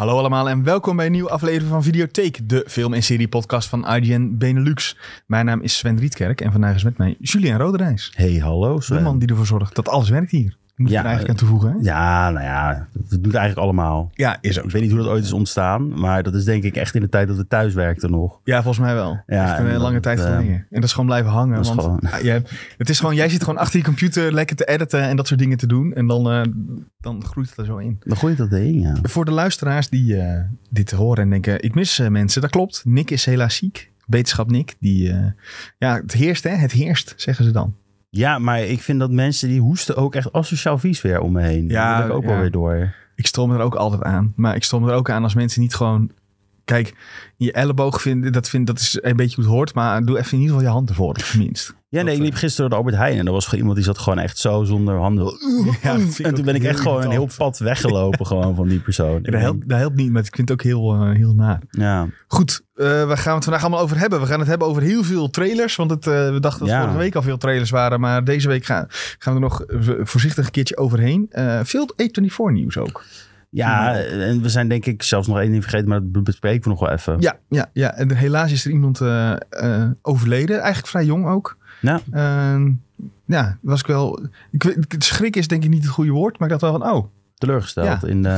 Hallo allemaal en welkom bij een nieuwe aflevering van Videotheek, de film- en serie-podcast van IGN Benelux. Mijn naam is Sven Rietkerk en vandaag is met mij Julian Roderijs. Hey, hallo De Sven. man die ervoor zorgt dat alles werkt hier. Moet je Ja, er eigenlijk aan toevoegen, hè? Ja, nou ja, dat doen het eigenlijk allemaal. Ja, is ook Ik weet niet hoe dat ooit is ontstaan, maar dat is denk ik echt in de tijd dat we thuis werkten nog. Ja, volgens mij wel. Ja, Echt een en eh, lange dat, tijd eh, geleden. En dat is gewoon blijven hangen. want gewoon- ah, het is gewoon, jij zit gewoon achter je computer lekker te editen en dat soort dingen te doen. En dan, eh, dan groeit het er zo in. Dan je dat erin, ja. Voor de luisteraars die eh, dit horen en denken, ik mis eh, mensen. Dat klopt. Nick is helaas ziek. Beterschap Nick. Die, eh, ja, het heerst hè. Het heerst, zeggen ze dan. Ja, maar ik vind dat mensen die hoesten ook echt asociaal vies weer om me heen. Ja, dat ik ook ja. wel weer door. Ik stroom er ook altijd aan. Maar ik stroom er ook aan als mensen niet gewoon... Kijk, je elleboog vinden, dat, vind, dat is een beetje hoe het hoort. Maar doe even in ieder geval je hand ervoor, minst. Ja, nee, ik liep gisteren door de Albert Heijn en er was gewoon iemand die zat gewoon echt zo zonder handen. Ja, en toen ben ik echt gewoon een heel pad weggelopen gewoon van die persoon. Ja, dat, helpt, dat helpt niet, maar ik vind het ook heel, eh, heel naar. Ja, Goed, eh, waar gaan we het vandaag allemaal over hebben? We gaan het hebben over heel veel trailers. Want het, eh, we dachten dat Ja. vorige week al veel trailers waren. Maar deze week gaan, gaan we er nog eh, voorzichtig een keertje overheen. Eh veel A24 nieuws ook. Ja, en we zijn denk ik zelfs nog één ding vergeten, maar dat bespreken we nog wel even. Ja, ja, ja. En helaas is er iemand eh, eh, overleden. Eigenlijk vrij jong ook. Ja. Ehm, ja, was ik wel... Ik, weet- schrik is denk ik niet het goede woord. Maar ik dacht wel van, oh, teleurgesteld Ja. in, de,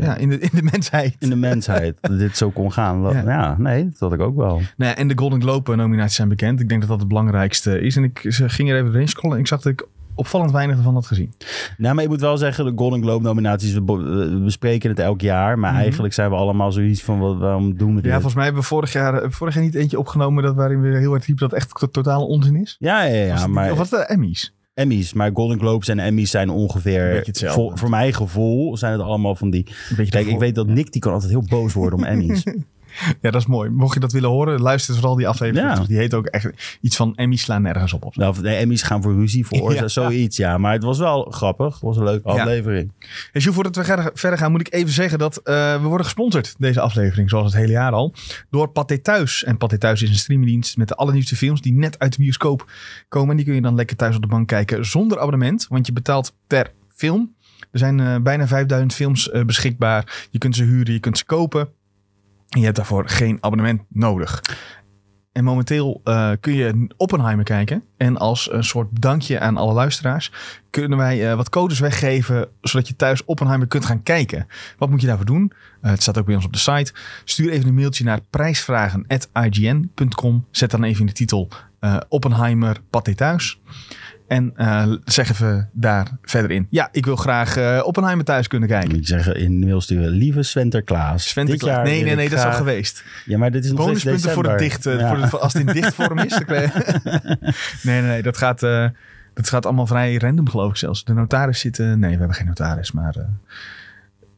ja, in de, in de mensheid. in de mensheid. dat dit zo kon gaan. Ja. Ja. nee, dat had ik ook wel. Nou ja, en de Golden Globe nominaties zijn bekend. Ik denk dat dat het belangrijkste is. En ik ze ging er even doorheen scrollen. En ik zag dat ik opvallend weinig ervan had gezien. Nou, maar ik moet wel zeggen, de Golden Globe nominaties, we, we bespreken het elk jaar. Maar Mhm. eigenlijk zijn we allemaal zoiets van, wat, waarom doen we dit? Ja, volgens mij hebben we vorig jaar, eh, vorig jaar niet eentje opgenomen dat waarin we heel hard riepen dat echt to- totale onzin is. ja, ja, ja, het maar Of was de Emmys? Emmys. Maar Golden Globes en Emmys zijn ongeveer, voor, voor mijn gevoel, zijn het allemaal van die... Kijk, ik weet dat Nick, die kan altijd heel boos worden om Emmys. Ja, dat is mooi. Mocht je dat willen horen, luister vooral die aflevering. Ja. Die heet ook echt iets van Emmys slaan nergens op. op. nou, de Emmys gaan voor ruzie, voor Ja. zoiets, ja. Maar het was wel grappig. Het was een leuke Ja. aflevering. En Sjoe, voordat we verder- gaan, moet ik even zeggen dat eh, we worden gesponsord, deze aflevering, zoals het hele jaar al, door Pathé Thuis. En Pathé Thuis is een streamingdienst met de allernieuwste films die net uit de bioscoop komen. En die kun je dan lekker thuis op de bank kijken zonder abonnement, want je betaalt per film. Er zijn eh, bijna 5000 films eh, beschikbaar. Je kunt ze huren, je kunt ze kopen. En je hebt daarvoor geen abonnement nodig. En momenteel eh, kun je Oppenheimer kijken. En als een soort bedankje aan alle luisteraars kunnen wij eh, wat codes weggeven, zodat je thuis Oppenheimer kunt gaan kijken. Wat moet je daarvoor doen? Eh, het staat ook bij ons op de site. Stuur even een mailtje naar prijsvragen.ign.com. Zet dan even in de titel Oppenheimer Pathé thuis. En eh, zeg even daar verder in. Ja, ik wil graag eh, Oppenheimer thuis kunnen kijken. Je zeggen, in sturen, lieve Sventerklaas. Sven dit jaar Nee, nee, ik nee, dat is al geweest. Ja, maar dit is nog steeds Bonuspunten voor het dicht. Ja. voor als het in dichtvorm is. nee, nee, nee. Dat gaat, eh, dat gaat allemaal vrij random, geloof ik zelfs. De notaris zit... nee, we hebben geen notaris. Maar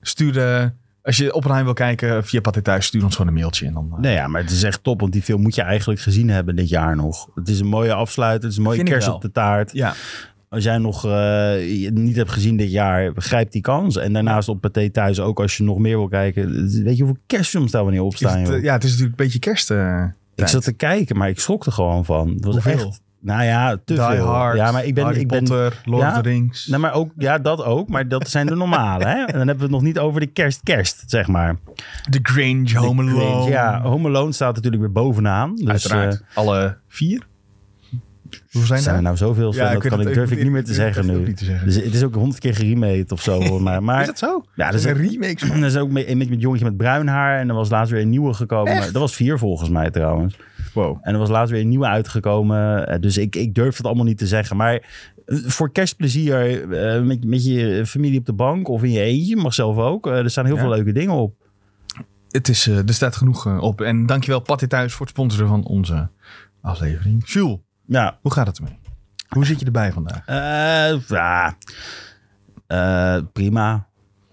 stuur... eh, als je Oppenheim wil kijken via Pathé Thuis, stuur ons gewoon een mailtje. En dan, eh, Nee, ja, maar het is echt top, want die film moet je eigenlijk gezien hebben dit jaar nog. Het is een mooie afsluiter, het is een mooie Vind kerst op de taart. Ja, Als jij nog eh, niet hebt gezien dit jaar, begrijp die kans. En daarnaast op Pathé thuis ook, als je nog meer wil kijken. Weet je hoeveel kerstfilms daar wanneer op is staan, het, joh? eh, ja, het is natuurlijk een beetje kerst. Ik zat te kijken, maar ik schrok er gewoon van. Het was Hoeveel? echt... Nou ja, te Die veel. Hard, ja, maar ik ben... Harry ik ben Potter, Lord Ja? of the Rings. nou, maar ook, ja, dat ook. Maar dat zijn de normale, hè? En dan hebben we het nog niet over de kerst-kerst, zeg maar. The Grange, Home Alone. Ja, Home Alone staat natuurlijk weer bovenaan. Dus, Uiteraard. eh, Alle vier? Hoeveel zijn, zijn er nou zoveel? Dat kan het- ik, durf ik niet meer te zeggen nu. niet te zeggen. Dus het is ook honderd keer geremade of zo. mij. Maar is dat zo? ja, er Dat is, zijn remakes. er is ook met, met, met jongetje met bruin haar. En er was laatst weer een nieuwe gekomen. Maar, dat was vier volgens mij trouwens. Wow. En er was laatst weer een nieuwe uitgekomen. Eh, Dus ik, ik durf het allemaal niet te zeggen. Maar eh, voor kerstplezier eh, met, met je familie op de bank of in je eentje, mag zelf ook. Er staan heel Ja. veel leuke dingen op. Het is, eh, er staat genoeg op. En dankjewel Pathé Thuis voor het sponsoren van onze aflevering. Jules, Ja, hoe gaat het ermee? Hoe zit je erbij vandaag? Ja. Prima.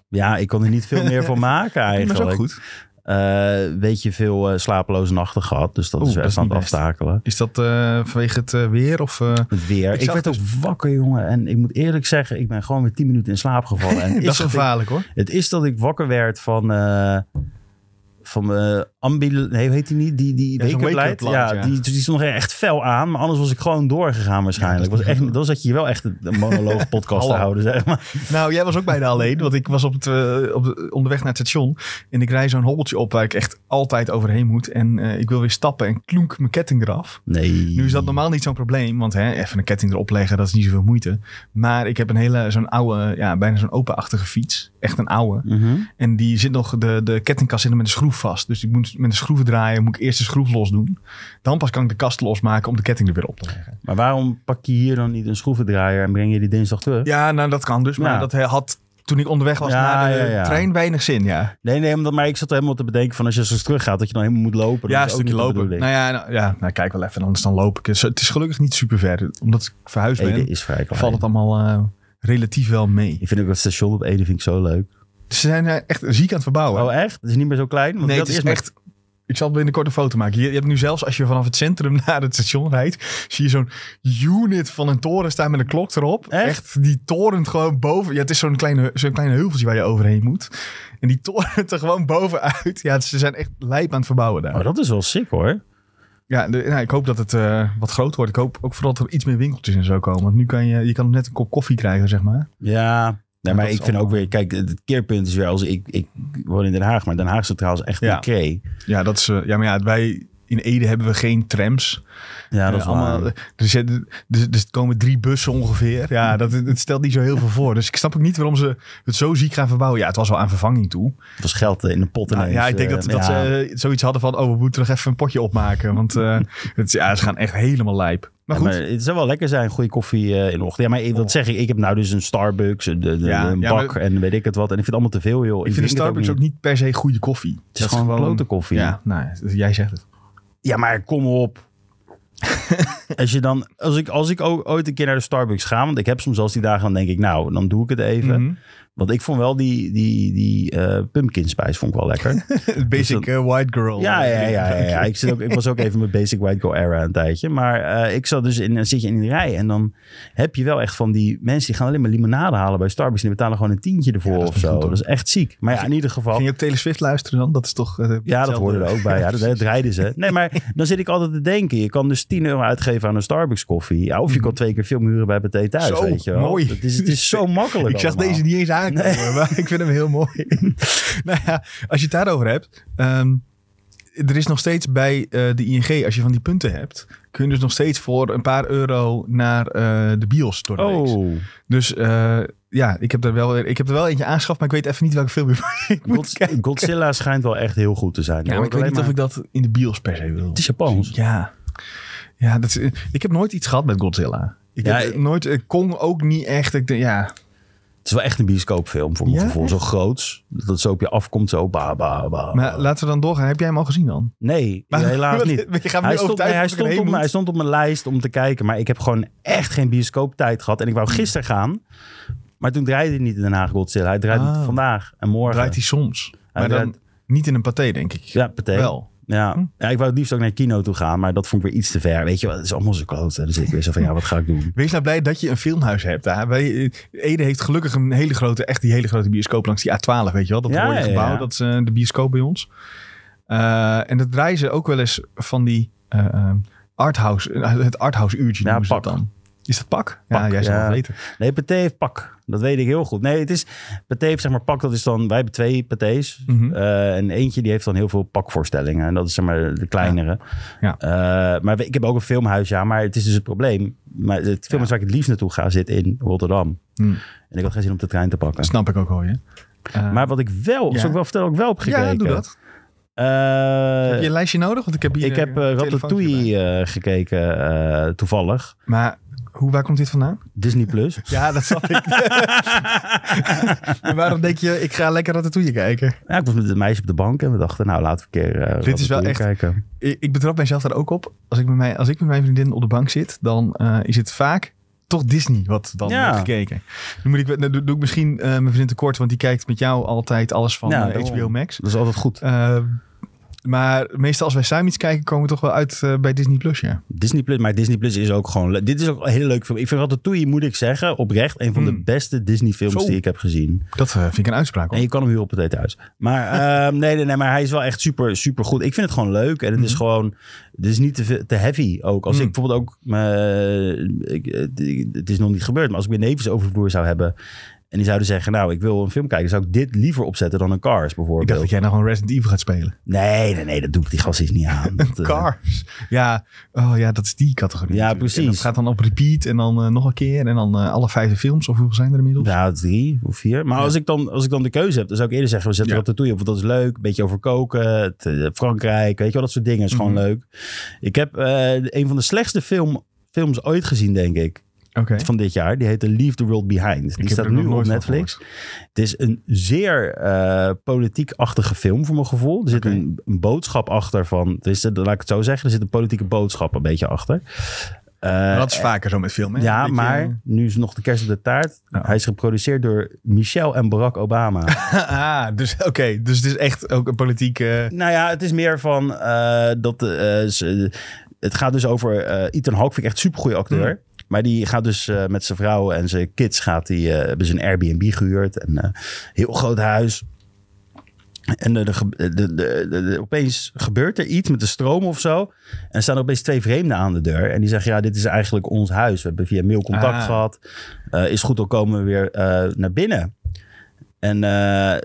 Ja, ik kon er niet veel meer van maken Dat is eigenlijk. ook goed. Eh, weet je, veel eh, slapeloze nachten gehad. Dus dat Oeh, is dat echt aan het aftakelen. Is dat eh, vanwege het eh, weer? Of, eh, Het weer. Ik werd ook dus- wakker, jongen. En ik moet eerlijk zeggen, ik ben gewoon weer 10 minuten in slaap gevallen. En dat is ik- gevaarlijk hoor. het is dat ik wakker werd van, eh, van mijn Ambil, nee, heet die niet? Die, die Ja, light. Ja, ja. Die, die stond echt fel aan. Maar anders was ik gewoon doorgegaan waarschijnlijk. Ja, was echt, dan zat je hier wel echt een monoloog podcast te houden, zeg maar. Nou, jij was ook bijna alleen, want ik was op het, eh, op de, onderweg naar het station. En ik rij zo'n hobbeltje op waar ik echt altijd overheen moet. En eh, ik wil weer stappen en klonk mijn ketting eraf. Nee. Nu is dat normaal niet zo'n probleem, want hè, even een ketting erop leggen, dat is niet zoveel moeite. Maar ik heb een hele, zo'n oude, ja, bijna zo'n openachtige fiets. Echt een oude. Mhm. En die zit nog, de, de kettingkast zit nog met een schroef vast. Dus ik moet met een schroeven draaien, moet ik eerst de schroef los doen. Dan pas kan ik de kast losmaken om de ketting er weer op te leggen. Maar waarom pak je hier dan niet een schroevendraaier en breng je die dinsdag terug? Ja, nou dat kan dus. Maar Ja. dat had toen ik onderweg was Ja, naar de ja, ja. trein weinig zin, ja. Nee, nee, omdat, maar ik zat helemaal te bedenken van als je straks terug gaat, dat je dan helemaal moet lopen. Dat Ja, een stukje lopen. Nou ja, nou, ja nou, kijk wel even, anders dan loop ik. Het is- gelukkig niet super ver. Omdat ik verhuisd ben, Ede is vrij klein. valt het allemaal eh, relatief wel mee. Ik vind ook het station op Ede vind ik zo leuk. Ze zijn eh, echt ziek aan het verbouwen. Oh, echt? Het is niet meer zo klein? Want nee, dat het is echt... Ik zal binnenkort een foto maken. Je, je hebt nu zelfs, als je vanaf het centrum naar het station rijdt, zie je zo'n unit van een toren staan met een klok erop. Echt? die torent gewoon boven. Ja, het is zo'n kleine, zo'n kleine heuveltje waar je overheen moet. En die torent er gewoon bovenuit. Ja, ze zijn echt lijp aan het verbouwen daar. Oh, dat is wel sick hoor. Ja, de, nou, ik hoop dat het eh, wat groter wordt. Ik hoop ook vooral dat er iets meer winkeltjes en zo komen. Want nu kan je, je kan net een kop koffie krijgen, zeg maar. Ja, nee, maar ik vind ook weer, kijk, het keerpunt is weer als ik, ik woon in Den Haag, maar Den Haag Centraal is echt Ja. een kree. Ja, dat is, eh, ja, maar ja, wij in Ede hebben we geen trams. Ja, dat Eh, is allemaal. dus, ja, dus, dus er komen drie bussen ongeveer. Ja, dat het stelt niet zo heel veel voor. Dus ik snap ook niet waarom ze het zo ziek gaan verbouwen. Ja, het was wel aan vervanging toe. Het was geld in de pot Nou, ineens. ja, ik denk eh, dat, dat ja. ze zoiets hadden van... oh, we moeten nog even een potje opmaken. Want eh, het, ja, ze gaan echt helemaal lijp. Maar Ja, goed, maar het zou wel lekker zijn, goede koffie eh, in de ochtend. Ja, maar ik- dat zeg ik. Ik heb nou dus een Starbucks, de, de, Ja, een ja, bak en weet ik het wat. En ik vind het allemaal te veel, joh. ik vind de Starbucks ook niet per se goede koffie. Het is gewoon klote koffie. Ja, nou, ja, jij zegt het. Ja, maar kom op. als je dan, als ik, als ik ook ooit een keer naar de Starbucks ga, want ik heb soms als die dagen, dan denk ik, nou, dan doe ik het even. Mhm. Want ik vond wel die, die, die eh, pumpkin spice vond ik wel lekker. Basic Dus eh, white girl. ja, ja, eh, ja, ja, ja. Ik, zit ook, ik was ook even met Basic White Girl era een tijdje. Maar ik zat dus in, dan zit je in die rij en dan heb je wel echt van die mensen die gaan alleen maar limonade halen bij Starbucks. En die betalen gewoon een tientje ervoor Ja, dat of zo. goed, dat is echt ziek. Maar ja, in ieder geval. Ging je ook Taylor Swift luisteren dan? Dat is toch... Ja, dat hoorde er ook bij. Ja, dat, dat rijden ze. Nee, maar dan zit ik altijd te denken. Je kan dus 10 euro uitgeven aan een Starbucks koffie. Ja, of je kan twee keer film huren bij Pathé thuis. Zo, weet je wel. mooi. Het is, het is zo makkelijk Ik zag allemaal. deze niet eens aankomen, maar ik vind hem heel mooi. nou ja, als je het daarover hebt. ehm, er is nog steeds bij eh, de ING, als je van die punten hebt, kun je dus nog steeds voor een paar euro naar eh, de bios door de week. Oh, Dus eh, ja, ik heb, er wel, ik heb er wel eentje aangeschaft, maar ik weet even niet welke film ik moet God-. Godzilla schijnt wel echt heel goed te zijn. Ja, maar ik weet niet of ik dat in de bios per se wil. Het is Japans. Ja, ja dat is, ik heb nooit iets gehad met Godzilla. Ik Ja, heb ik- nooit, eh, Kong ook niet echt. Ik denk, ja, is wel echt een bioscoopfilm voor mijn Ja, gevoel. Zo groots. Dat het zo op je afkomt. Zo ba, ba, ba. maar laten we dan doorgaan. Heb jij hem al gezien dan? Nee, Maar- helaas niet. Je gaat me Hij stond, nee, hij, stond op, moet. hij stond op mijn lijst om te kijken. Maar ik heb gewoon echt geen bioscooptijd gehad. En ik wou gisteren gaan. Maar toen draaide hij niet in Den Haag Godzilla. Hij draait Ah. vandaag en morgen. Draait hij soms. Hij maar dan niet in een paté, denk ik. Ja, Pathé. Wel. Ja. Hm. ja, ik wou het liefst ook naar kino toe gaan. Maar dat vond ik weer iets te ver. Weet je wel, het is allemaal zo kloot. Dus ik weer zo van, ja, wat ga ik doen? Wees nou blij dat je een filmhuis hebt. Hè? Wij, Ede heeft gelukkig een hele grote, echt die hele grote bioscoop langs die A12, weet je wel. Dat Ja, mooie gebouw, ja. dat is eh, de bioscoop bij ons. Eh, en dat draaien ze ook wel eens van die eh, eh, arthouse, eh, het arthouse uurtje Ja, noemen ze pak. dat dan. Is dat pak? Ja, jij zou het weten. Nee, Pathé heeft pak. Dat weet ik heel goed. Nee, het is... Pathé heeft zeg maar pak. Dat is dan... Wij hebben twee Pathés. Mhm. Eh, en eentje die heeft dan heel veel pakvoorstellingen. En dat is zeg maar de kleinere. Ja. Eh, maar ik heb ook een filmhuis, ja. Maar het is dus het probleem. Maar het filmhuis waar ik het liefst naartoe ga zit in Rotterdam. Hm. En ik had geen zin om de trein te pakken. Dat snap ik ook wel, ja. Eh, Maar wat ik wel... Ja. Zal ik wel vertellen, wat ik wel heb gekeken? ja, doe dat. Heb je een lijstje nodig? Want ik heb hier ik heb uh. Ratatouille gekeken, toevallig. Maar hoe, waar komt dit vandaan? Disney Plus. Ja, dat snap ik. en waarom denk je, ik ga lekker Ratatouille kijken? Ja, ik was met het meisje op de bank en we dachten, nou, laten we een keer eh Dit is wel echt- kijken. Ik, ik betrap mijzelf daar ook op. Als ik met, mij, als ik met mijn vriendin op de bank zit, dan eh, is het vaak toch Disney wat dan Ja. wordt gekeken. Nu moet ik, dan doe, doe ik misschien eh, mijn vriendin tekort, want die kijkt met jou altijd alles van Ja. HBO Max. Dat is altijd goed. Eh, Maar meestal als wij samen iets kijken, komen we toch wel uit eh, bij Disney Plus, ja. Disney Plus, maar Disney Plus is ook gewoon... Dit is ook een hele leuke film. Ik vind Ratatouille, moet ik zeggen, oprecht een van de Mm. beste Disney films Zo. die ik heb gezien. Dat eh, vind ik een uitspraak, En je kan hem huren op het thuis. Maar ehm, nee, nee, nee, maar hij is wel echt super, super goed. Ik vind het gewoon leuk. En het is Mhm. gewoon, het is niet te, te heavy ook. Als ik bijvoorbeeld ook, me- ik, het- het is nog niet gebeurd, maar als ik weer nevens over de vloer zou hebben. En die zouden zeggen, nou, ik wil een film kijken. Zou ik dit liever opzetten dan een Cars Ik bijvoorbeeld? dacht dat jij nog een Resident Evil gaat spelen. Nee, nee, nee, dat doe ik die gast is niet aan. Dat, eh, Cars. Ja, oh, ja, dat is die categorie. Ja, natuurlijk. precies. En dat gaat dan op repeat en dan eh, nog een keer. En dan eh, alle vijfde films, of hoeveel zijn er inmiddels? Ja, drie of vier. Maar Ja. als, ik dan, als ik dan de keuze heb, dan zou ik eerder zeggen, we zetten Ja. Ratatouille op, want dat is leuk. Een beetje over koken, het, Frankrijk, weet je wel, dat soort dingen is gewoon Mhm. leuk. Ik heb een van de slechtste film, films ooit gezien, denk ik, Van dit jaar. Die heet The Leave the World Behind. Die staat nu op Netflix. Het is een zeer eh, politiek-achtige film, voor mijn gevoel. Er zit een, een boodschap achter van, het is, laat ik het zo zeggen, er zit een politieke boodschap een beetje achter. Eh, dat is vaker zo met film, hè? ja, Een beetje, maar nu is nog de kerst op de taart. Ja. Hij is geproduceerd door Michelle en Barack Obama. ah, dus oké. Dus het is echt ook een politieke... nou ja, het is meer van eh, dat ze- het gaat dus over Ethan Hawke, vind ik echt super goede acteur. Mm. Maar die gaat dus eh, met zijn vrouw en zijn kids gaat die, eh, hebben ze een Airbnb gehuurd. Een eh, heel groot huis. En de, de, de, opeens gebeurt er iets met de stroom of zo. En er staan er opeens twee vreemden aan de deur. En die zeggen, ja, dit is eigenlijk ons huis. We hebben via mail contact Ah. gehad. Eh, is goed, dan komen we weer naar binnen. En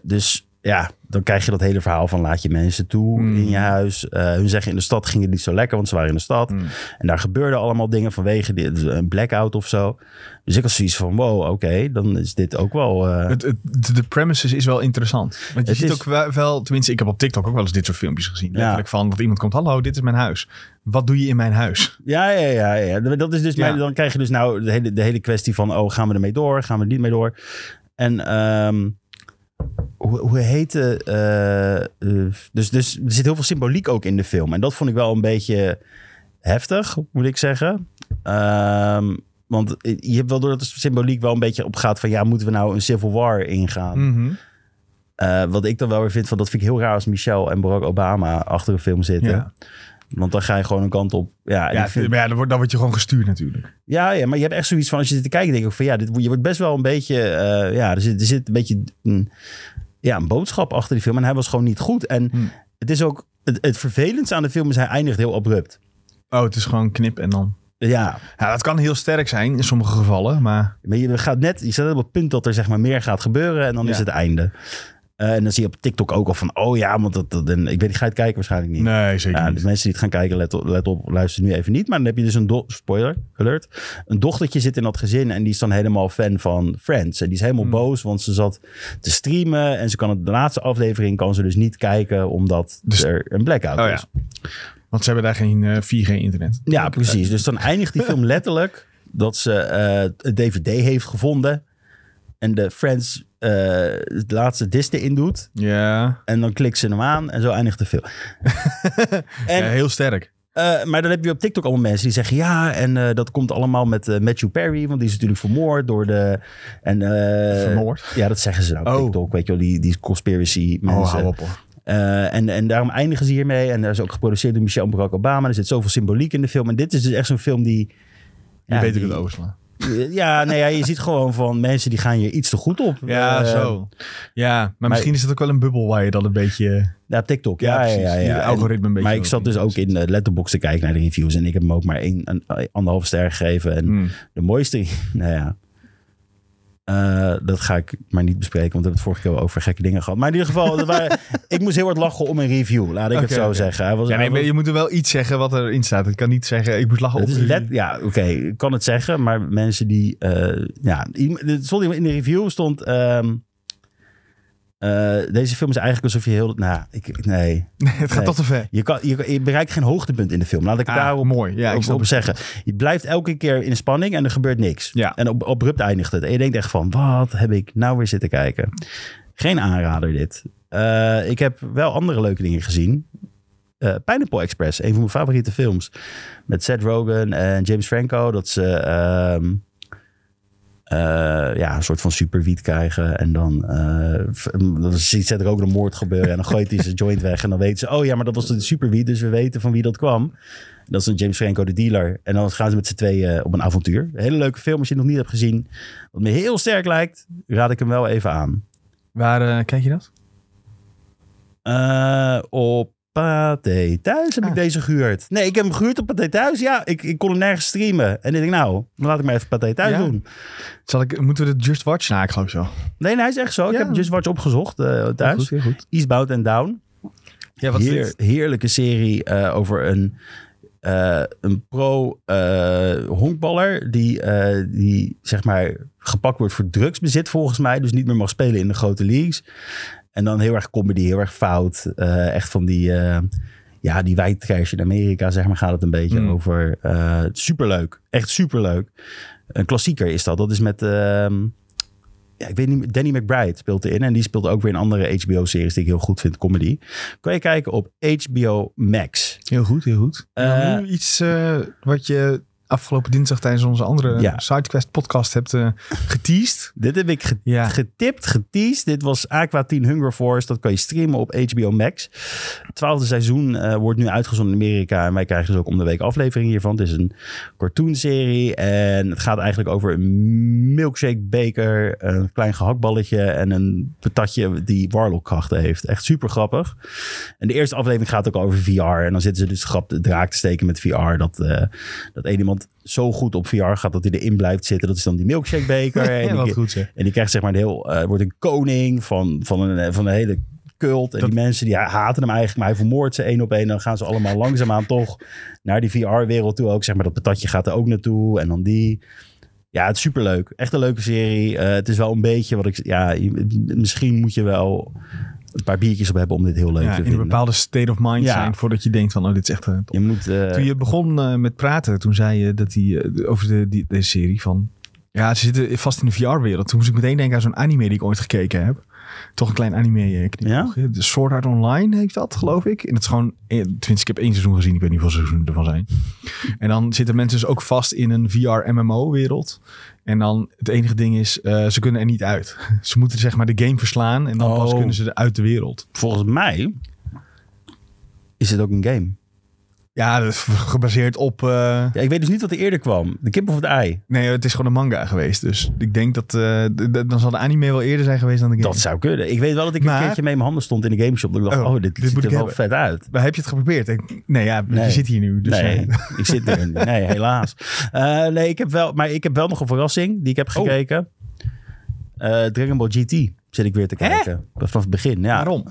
dus ja, dan krijg je dat hele verhaal van laat je mensen toe Hmm. in je huis. Eh, hun zeggen in de stad ging het niet zo lekker, want ze waren in de stad. Hmm. En daar gebeurden allemaal dingen vanwege dit, een blackout of zo. Dus ik had zoiets van, wow, oké, dan is dit ook wel... eh, Het, het, de- premises is wel interessant. Want je Het ziet is- ook wel, tenminste, ik heb op TikTok ook wel eens dit soort filmpjes gezien. Ja. Letterlijk van dat iemand komt, hallo, dit is mijn huis. Wat doe je in mijn huis? Ja, ja, ja, ja. Dat is dus, Ja. dan krijg je dus nou de hele, de hele kwestie van, oh, gaan we ermee door? Gaan we er niet mee door? En ehm, hoe, hoe heet het? eh, eh, dus, dus er zit heel veel symboliek ook in de film. En dat vond ik wel een beetje heftig, moet ik zeggen. Ehm, want je hebt wel door dat de symboliek wel een beetje opgaat van, ja, moeten we nou een civil war ingaan? Mhm. Eh, wat ik dan wel weer vind van, dat vind ik heel raar als Michelle en Barack Obama achter een film zitten. Ja, Want dan ga je gewoon een kant op. Ja, ja, vind- maar ja dan, word, dan word je gewoon gestuurd natuurlijk. ja, ja, maar je hebt echt zoiets van als je zit te kijken, denk ik van ja, dit, je wordt best wel een beetje, eh, ja, er zit, er zit een beetje een, ja, een boodschap achter die film. En hij was gewoon niet goed. En Hmm. het is ook, het, het vervelendste aan de film is hij eindigt heel abrupt. Oh, het is gewoon knip en dan... Ja, Ja, dat kan heel sterk zijn in sommige gevallen, maar... maar je gaat net, je staat op het punt dat er zeg maar meer gaat gebeuren en dan Ja. is het einde. Eh, en dan zie je op TikTok ook al van, oh ja, want dat, dat en ik weet niet, ga je het kijken waarschijnlijk niet. Nee, zeker Ja, niet. de mensen die het gaan kijken, let op, let op, luister nu even niet. Maar dan heb je dus een do- spoiler alert. Een dochtertje zit in dat gezin en die is dan helemaal fan van Friends. En die is helemaal Hmm. boos, want ze zat te streamen en ze kan het, de laatste aflevering kan ze dus niet kijken omdat Dus- er een blackout Oh ja. is. Want ze hebben daar geen eh, 4G-internet. Ja, precies. Dus dan eindigt die film letterlijk dat ze eh een DVD heeft gevonden en de Friends eh, het laatste disc erin doet. Ja, En dan klikt ze hem aan en zo eindigt de film. en ja heel sterk. Eh, maar dan heb je op TikTok allemaal mensen die zeggen... ja, en eh, dat komt allemaal met eh, Matthew Perry... want die is natuurlijk vermoord door de... En, eh, Vermoord? Ja, dat zeggen ze nou op Oh. TikTok. Weet je wel, die, die conspiracy Oh, mensen. hou op hoor. Eh, en, en daarom eindigen ze hiermee. En dat is ook geproduceerd door Michelle Barack Obama. Er zit zoveel symboliek in de film. En dit is dus echt zo'n film die... Je ja, weet die- het overslaan. Ja, nee, ja, je ziet gewoon van mensen die gaan hier iets te goed op. Ja, Eh, zo. Ja, maar, misschien is het ook wel een bubbel waar je dan een beetje... Ja, TikTok. Ja, ja, precies. ja. Je algoritme een beetje... maar ik zat dus ook in de letterbox te kijken naar de reviews. En ik heb hem ook maar één, een, anderhalf ster gegeven. En Hmm. De mooiste, nou ja. Eh, dat ga ik maar niet bespreken, want we hebben het vorige keer wel over gekke dingen gehad. Maar in ieder geval, waren- ik moest heel hard lachen om een review, laat ik het zo zeggen. Hij was, Ja, nee, maar je moet er wel iets zeggen wat erin staat. Ik kan niet zeggen, ik moet lachen op... is let, ja, oké, ik kan het zeggen, maar mensen die, eh, ja, stond in de review stond, ehm, eh, deze film is eigenlijk alsof je heel, nou, ik, nee, Nee, het gaat Nee. toch te ver. je, kan, je, je bereikt geen hoogtepunt in de film. Laat ik Ah, daarop mooi. Ja, ik op, snap op zeggen. Je blijft elke keer in spanning en er gebeurt niks. Ja. En op, abrupt eindigt het. En je denkt echt van, wat heb ik nou weer zitten kijken? Geen aanrader dit. Eh, ik heb wel andere leuke dingen gezien. Eh Pineapple Express, een van mijn favoriete films. Met Seth Rogen en James Franco. Dat ze... ehm, eh, ja, een soort van superwiet krijgen. En dan, eh, dan zit er ook een moord gebeuren. En dan gooit hij zijn joint weg. En dan weten ze, oh ja, maar dat was de superwiet. Dus we weten van wie dat kwam. Dat is een James Franco, de dealer. En dan gaan ze met z'n tweeën op een avontuur. Een hele leuke film als je het nog niet hebt gezien. Wat me heel sterk lijkt, raad ik hem wel even aan. Waar eh, kijk je dat? Eh, op Pathé Thuis heb ik Ah. deze gehuurd. Nee, ik heb hem gehuurd op Pathé Thuis. Ja, ik, ik kon hem nergens streamen. En ik denk, nou, dan laat ik maar even Pathé Thuis Ja. doen. Zal ik, moeten we de Just Watch? Nou, ik geloof zo. Nee, nee, hij is echt zo. Ik heb Just Watch opgezocht eh, thuis. Goed, goed. Eastbound and Down. Ja, wat is Heer- heerlijke serie eh, over een, eh, een pro-honkballer die, eh, die zeg maar gepakt wordt voor drugsbezit volgens mij. Dus niet meer mag spelen in de grote leagues. En dan heel erg comedy, heel erg fout. eh, echt van die, eh ja, die white trash in Amerika zeg maar gaat het een beetje Mm. over. eh, superleuk, echt superleuk. Een klassieker is dat. Dat is met... ehm, ja, ik weet niet, Danny McBride speelt erin. En die speelt ook weer in andere HBO-series die ik heel goed vind, comedy. Kan je kijken op HBO Max. Heel goed, heel goed. Eh, Nou, nu iets eh, wat je afgelopen dinsdag tijdens onze andere Ja. SideQuest podcast hebt eh geteased. Dit heb ik ge- Ja. getipt, geteased. Dit was Aqua Teen Hunger Force. Dat kan je streamen op HBO Max. Het twaalfde seizoen eh, wordt nu uitgezonden in Amerika. En wij krijgen dus ook om de week aflevering hiervan. Het is een cartoonserie. En het gaat eigenlijk over een milkshake beker. Een klein gehaktballetje. En een patatje die warlock-krachten heeft. Echt super grappig. En de eerste aflevering gaat ook over VR. En dan zitten ze dus grap de draak te steken met VR. Dat, eh, dat één iemand zo goed op VR gaat dat hij erin blijft zitten. Dat is dan die milkshake beker. en die, goed en die krijgt zeg maar een heel, eh, wordt een koning van, van, een, van een hele cult. En Dat- die mensen die haten hem eigenlijk, maar hij vermoordt ze één op één. Dan gaan ze allemaal langzaamaan toch naar die VR-wereld toe ook. Zeg maar dat patatje gaat er ook naartoe. En dan die. Ja, het is superleuk. Echt een leuke serie. Eh, het is wel een beetje wat ik... Ja, misschien moet je wel een paar biertjes op hebben om dit heel leuk Ja, te in een vinden. bepaalde state of mind Ja. zijn voordat je denkt van, oh, dit is echt... eh, top. Je moet... eh, Toen je begon eh, met praten, toen zei je dat hij eh, over de, die, deze serie van... Ja, ze zitten vast in de VR-wereld. Toen moest ik meteen denken aan zo'n anime die ik ooit gekeken heb. Toch een klein anime eh, knipoog. De Sword Art Online heeft dat, geloof ik. En dat is gewoon... Tenminste, ik heb één seizoen gezien. Ik weet niet hoeveel seizoenen ervan zijn. En dan zitten mensen dus ook vast in een VR-MMO-wereld. En dan het enige ding is, eh, ze kunnen er niet uit. Ze moeten zeg maar de game verslaan en dan pas Oh. kunnen ze er uit de wereld. volgens mij is het ook een game. Ja, dat is gebaseerd op... eh, Ja, ik weet dus niet wat er eerder kwam. De kip of het ei? Nee, het is gewoon een manga geweest. Dus ik denk dat... eh, dan zal de anime wel eerder zijn geweest dan de game. Dat zou kunnen. Ik weet wel dat ik Maar- een keertje mee in mijn handen stond in de gameshop. Dat ik dacht, Oh, oh, dit, dit ziet er wel hebben. vet uit. Maar heb je het geprobeerd? Ik- nee, ja, Nee. je zit hier nu. Dus nee, eh, ik zit er. Nee, helaas. Nee, ik heb wel, maar ik heb wel nog een verrassing die ik heb Oh. gekeken. Eh, Dragon Ball GT zit ik weer te Hè? kijken. Vanaf het begin, ja. waarom?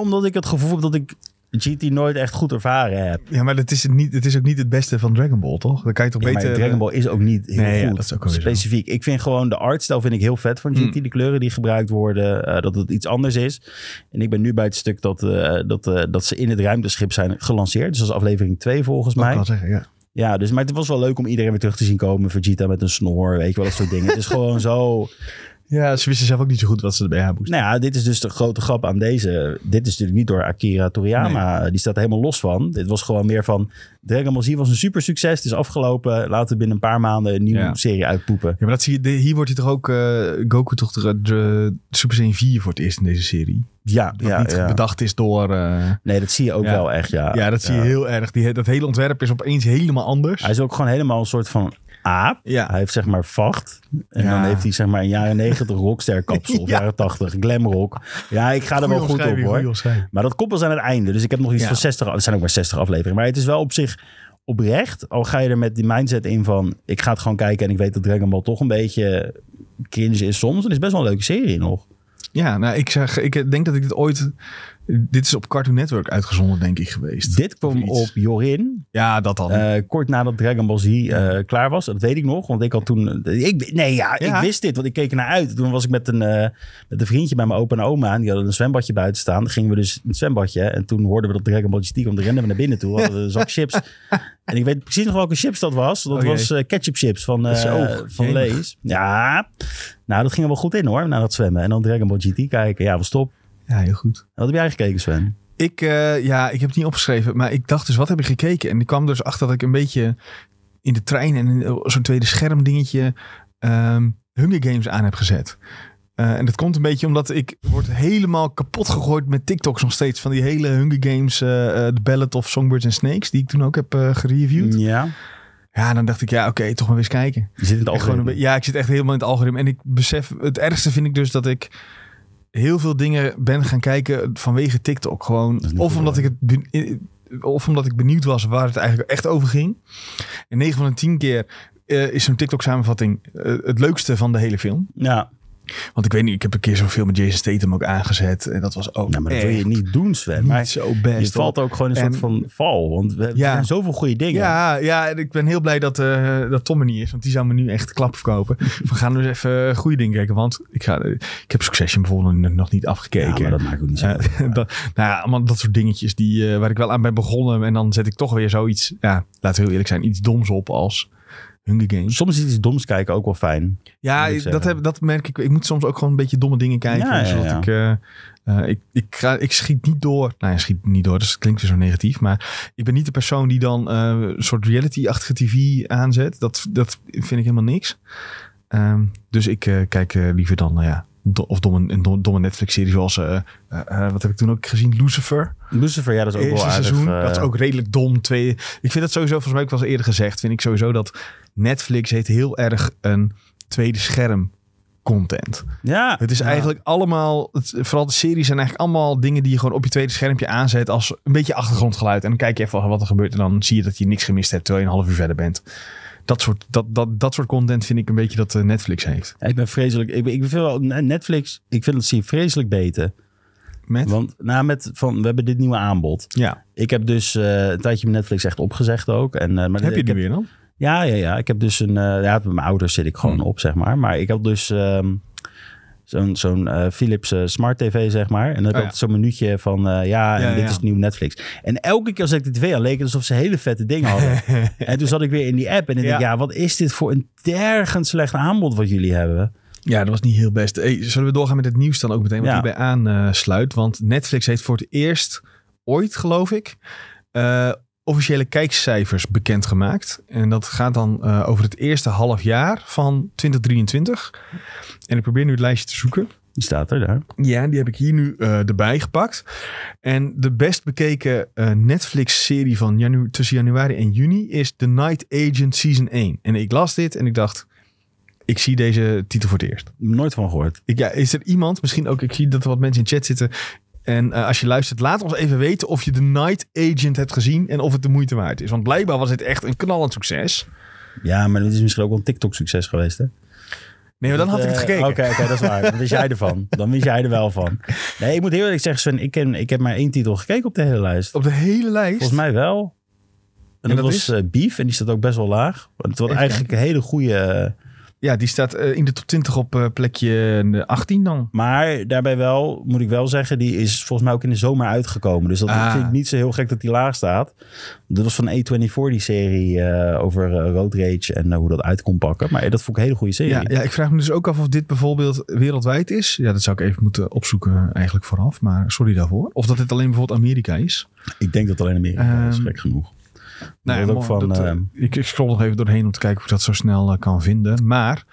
Omdat ik het gevoel heb dat ik GT nooit echt goed ervaren heb. Ja, maar het is, het niet, het is ook niet het beste van Dragon Ball, toch? Dan kan je toch Ja, beter... maar Dragon Ball is ook niet heel Nee, ja, goed. dat is ook alweer zo. Specifiek. Ik vind gewoon de artstijl vind ik heel vet van GT. Mm. De kleuren die gebruikt worden. eh, dat het iets anders is. En ik ben nu bij het stuk dat, eh, dat, eh, dat ze in het ruimteschip zijn gelanceerd. Dus dat is aflevering 2 volgens mij. wel zeggen, ja. Ja, dus, maar het was wel leuk om iedereen weer terug te zien komen. Vegeta met een snor, weet je wel, dat soort dingen. Het is gewoon zo... Ja, ze wisten zelf ook niet zo goed wat ze erbij hebben moesten. Nou ja, dit is dus de grote grap aan deze. Dit is natuurlijk niet door Akira Toriyama. Die staat er helemaal los van. Dit was gewoon meer van... Dragon Ball Z was een super succes. Het is afgelopen. Laten we binnen een paar maanden een nieuwe Ja. serie uitpoepen. Ja, maar dat zie je, hier wordt hij toch ook... eh, Goku toch de, de Super Saiyan 4 voor het eerst in deze serie. Ja, Dat ja, niet ja. bedacht is door... eh, Nee, dat zie je ook wel echt, ja. ja, dat zie je heel erg. Die, dat hele ontwerp is opeens helemaal anders. Hij is ook gewoon helemaal een soort van aap. Ja. Hij heeft zeg maar vacht. En Ja. dan heeft hij zeg maar een jaren negentig rockster kapsel. Of Ja. jaren tachtig glamrock. Ja, ik ga er wel goed op hoor. Maar dat komt pas aan het einde. Dus ik heb nog iets van 60. af- Het zijn ook maar 60 afleveringen. Maar het is wel op zich oprecht. Al ga je er met die mindset in van... Ik ga het gewoon kijken en ik weet dat Dragon Ball toch een beetje cringe is soms. Is het best wel een leuke serie nog. Ja, nou, ik, zeg, ik denk dat ik dit ooit... Dit is op Cartoon Network uitgezonden, denk ik, geweest. Dit kwam op Jorin. Ja, dat dan. eh, kort nadat Dragon Ball Z eh, klaar was. Dat weet ik nog. Want ik had toen... Ik, nee, ja, Ja. ik wist dit. Want ik keek ernaar uit. Toen was ik met een, eh, met een vriendje bij mijn opa en oma. En die hadden een zwembadje buiten staan. Dan gingen we dus in het zwembadje. En toen hoorden we dat Dragon Ball GT kwam. Dan renden we naar binnen toe. Hadden we een zak chips. En ik weet precies nog welke chips dat was. Dat Oh, was ketchup chips van, van. Lees. Ja, nou dat ging er wel goed in hoor. Na dat zwemmen. En dan Dragon Ball GT kijken. Ja, was top. Ja, heel goed. Wat heb jij gekeken Sven? Ik, eh, ja, ik heb het niet opgeschreven, maar ik dacht dus, wat heb ik gekeken? En ik kwam dus achter dat ik een beetje in de trein en in zo'n tweede scherm dingetje... ehm, Hunger Games aan heb gezet. Eh, en dat komt een beetje omdat ik word helemaal kapot gegooid met TikToks nog steeds. Van die hele Hunger Games, eh eh, The Ballad of Songbirds and Snakes, die ik toen ook heb eh, gereviewd. Ja, Ja, dan dacht ik, ja, oké, toch maar weer eens kijken. je zit in het gewoon be- ja, ik zit echt helemaal in het algoritme. En ik besef, het ergste vind ik dus dat ik heel veel dingen ben gaan kijken vanwege TikTok. Gewoon, of omdat ik het of omdat ik benieuwd was waar het eigenlijk echt over ging. En 9 van de 10 keer eh, is zo'n TikTok samenvatting eh, het leukste van de hele film. Ja, Want ik weet niet, ik heb een keer zo'n film met Jason Statham ook aangezet. En dat was ook nou, maar dat wil je niet doen, Sven. niet Maar zo best. je valt ook gewoon een En- soort van val. Want we, Ja. zijn zoveel goede dingen. Ja, ja, en ik ben heel blij dat, eh, dat Tom er niet is. Want die zou me nu echt klap verkopen. We gaan dus even goede dingen kijken. Want ik, ga, ik heb Succession bijvoorbeeld nog niet Ja, afgekeken. maar dat maakt ook niet zo. Eh, dat, nou ja, allemaal dat soort dingetjes die, eh, waar ik wel aan ben begonnen. En dan zet ik toch weer zoiets, ja, laten we heel eerlijk zijn, iets doms op als Hunger Games. Soms is iets doms kijken ook wel fijn. Ja, ik dat, heb, dat merk ik. Ik moet soms ook gewoon een beetje domme dingen kijken. Ja, zodat ja. Ik, eh, eh, ik, ik, ga, ik schiet niet door. Nou ja, schiet niet door. Dus dat klinkt weer zo negatief. Maar ik ben niet de persoon die dan eh, een soort reality-achtige tv aanzet. Dat, dat vind ik helemaal niks. Ehm, dus ik kijk liever dan, nou ja, do- of domme, een dom- domme Netflix-serie zoals, eh, eh, eh, wat heb ik toen ook gezien? Lucifer. Lucifer, ja, dat is ook Eerste wel aardig. seizoen. dat is ook redelijk dom. Twee, ik vind dat sowieso, volgens mij ik eens eerder gezegd, vind ik sowieso dat Netflix heeft heel erg een tweede scherm content. Ja. Het is ja. eigenlijk allemaal, het, vooral de series zijn eigenlijk allemaal dingen die je gewoon op je tweede schermpje aanzet als een beetje achtergrondgeluid. En dan kijk je even wat er gebeurt en dan zie je dat je niks gemist hebt terwijl je een half uur verder bent. Dat soort, dat, dat, dat soort content vind ik een beetje dat eh, Netflix heeft. Ja, ik ben vreselijk. Ik, ik vind wel Netflix. Ik vind dat zie vreselijk beter. Met? Want nou, met van we hebben dit nieuwe aanbod. ja. Ik heb dus eh, een tijdje mijn Netflix echt opgezegd ook. En, eh, maar Heb je die weer dan? Ja, ja, ja. Ik heb dus een. eh, ja, met mijn ouders zit ik gewoon Hmm. op, zeg maar. Maar ik had dus ehm, zo'n zo'n eh, Philips eh, Smart TV, zeg maar. En dan heb Oh, ja. zo'n minuutje van. eh, ja, en Ja, dit ja. is nieuw Netflix. En elke keer als ik de tv aan leek het alsof ze hele vette dingen hadden. en toen zat ik weer in die app en ik Ja. dacht, ja, wat is dit voor een tergend slecht aanbod wat jullie hebben? Ja, dat was niet heel best. Hey, zullen we doorgaan met het nieuws dan ook meteen? Wat hierbij aansluit. Want Netflix heeft voor het eerst ooit, geloof ik, officiële kijkcijfers bekendgemaakt. En dat gaat dan eh, over het eerste half jaar van 2023. En ik probeer nu het lijstje te zoeken. Die staat er daar. Ja, die heb ik hier nu eh, erbij gepakt. En de best bekeken eh, Netflix-serie van janu tussen januari en juni is The Night Agent Season 1. En ik las dit en ik dacht, ik zie deze titel voor het eerst. Nooit van gehoord. Ik, ja, is er iemand, misschien ook, ik zie dat er wat mensen in chat zitten. En eh, als je luistert, laat ons even weten of je The Night Agent hebt gezien en of het de moeite waard is. Want blijkbaar was dit echt een knallend succes. Ja, maar dit is misschien ook wel een TikTok-succes geweest, hè? Nee, maar dan had ik het Eh, gekeken. Oké, oké, dat is waar. Dan wist jij ervan. Dan wist jij er wel van. Nee, ik moet heel eerlijk zeggen, Sven, ik, ken, ik heb maar één titel gekeken op de hele lijst. Op de hele lijst. Volgens mij wel. En, En dat, dat was is? eh, Beef en die staat ook best wel laag. Want Het was eigenlijk een hele goede... eh, Ja, die staat eh, in de top 20 op eh, plekje eh, 18 dan. Maar daarbij wel, moet ik wel zeggen, die is volgens mij ook in de zomer uitgekomen. Dus dat Ah. vind ik niet zo heel gek dat die laag staat. Dat was van A24 die serie eh, over eh, Road Rage en eh, hoe dat uit kon pakken. Maar dat vond ik een hele goede serie. Ja, ja, ik vraag me dus ook af of dit bijvoorbeeld wereldwijd is. Ja, dat zou ik even moeten opzoeken eigenlijk vooraf. Maar sorry daarvoor. Of dat dit alleen bijvoorbeeld Amerika is. Ik denk dat alleen Amerika is, Ehm, gek genoeg. Nou Dat ook van, dat, eh, ehm, ik, ik scroll nog even doorheen om te kijken of ik dat zo snel eh, kan vinden. Maar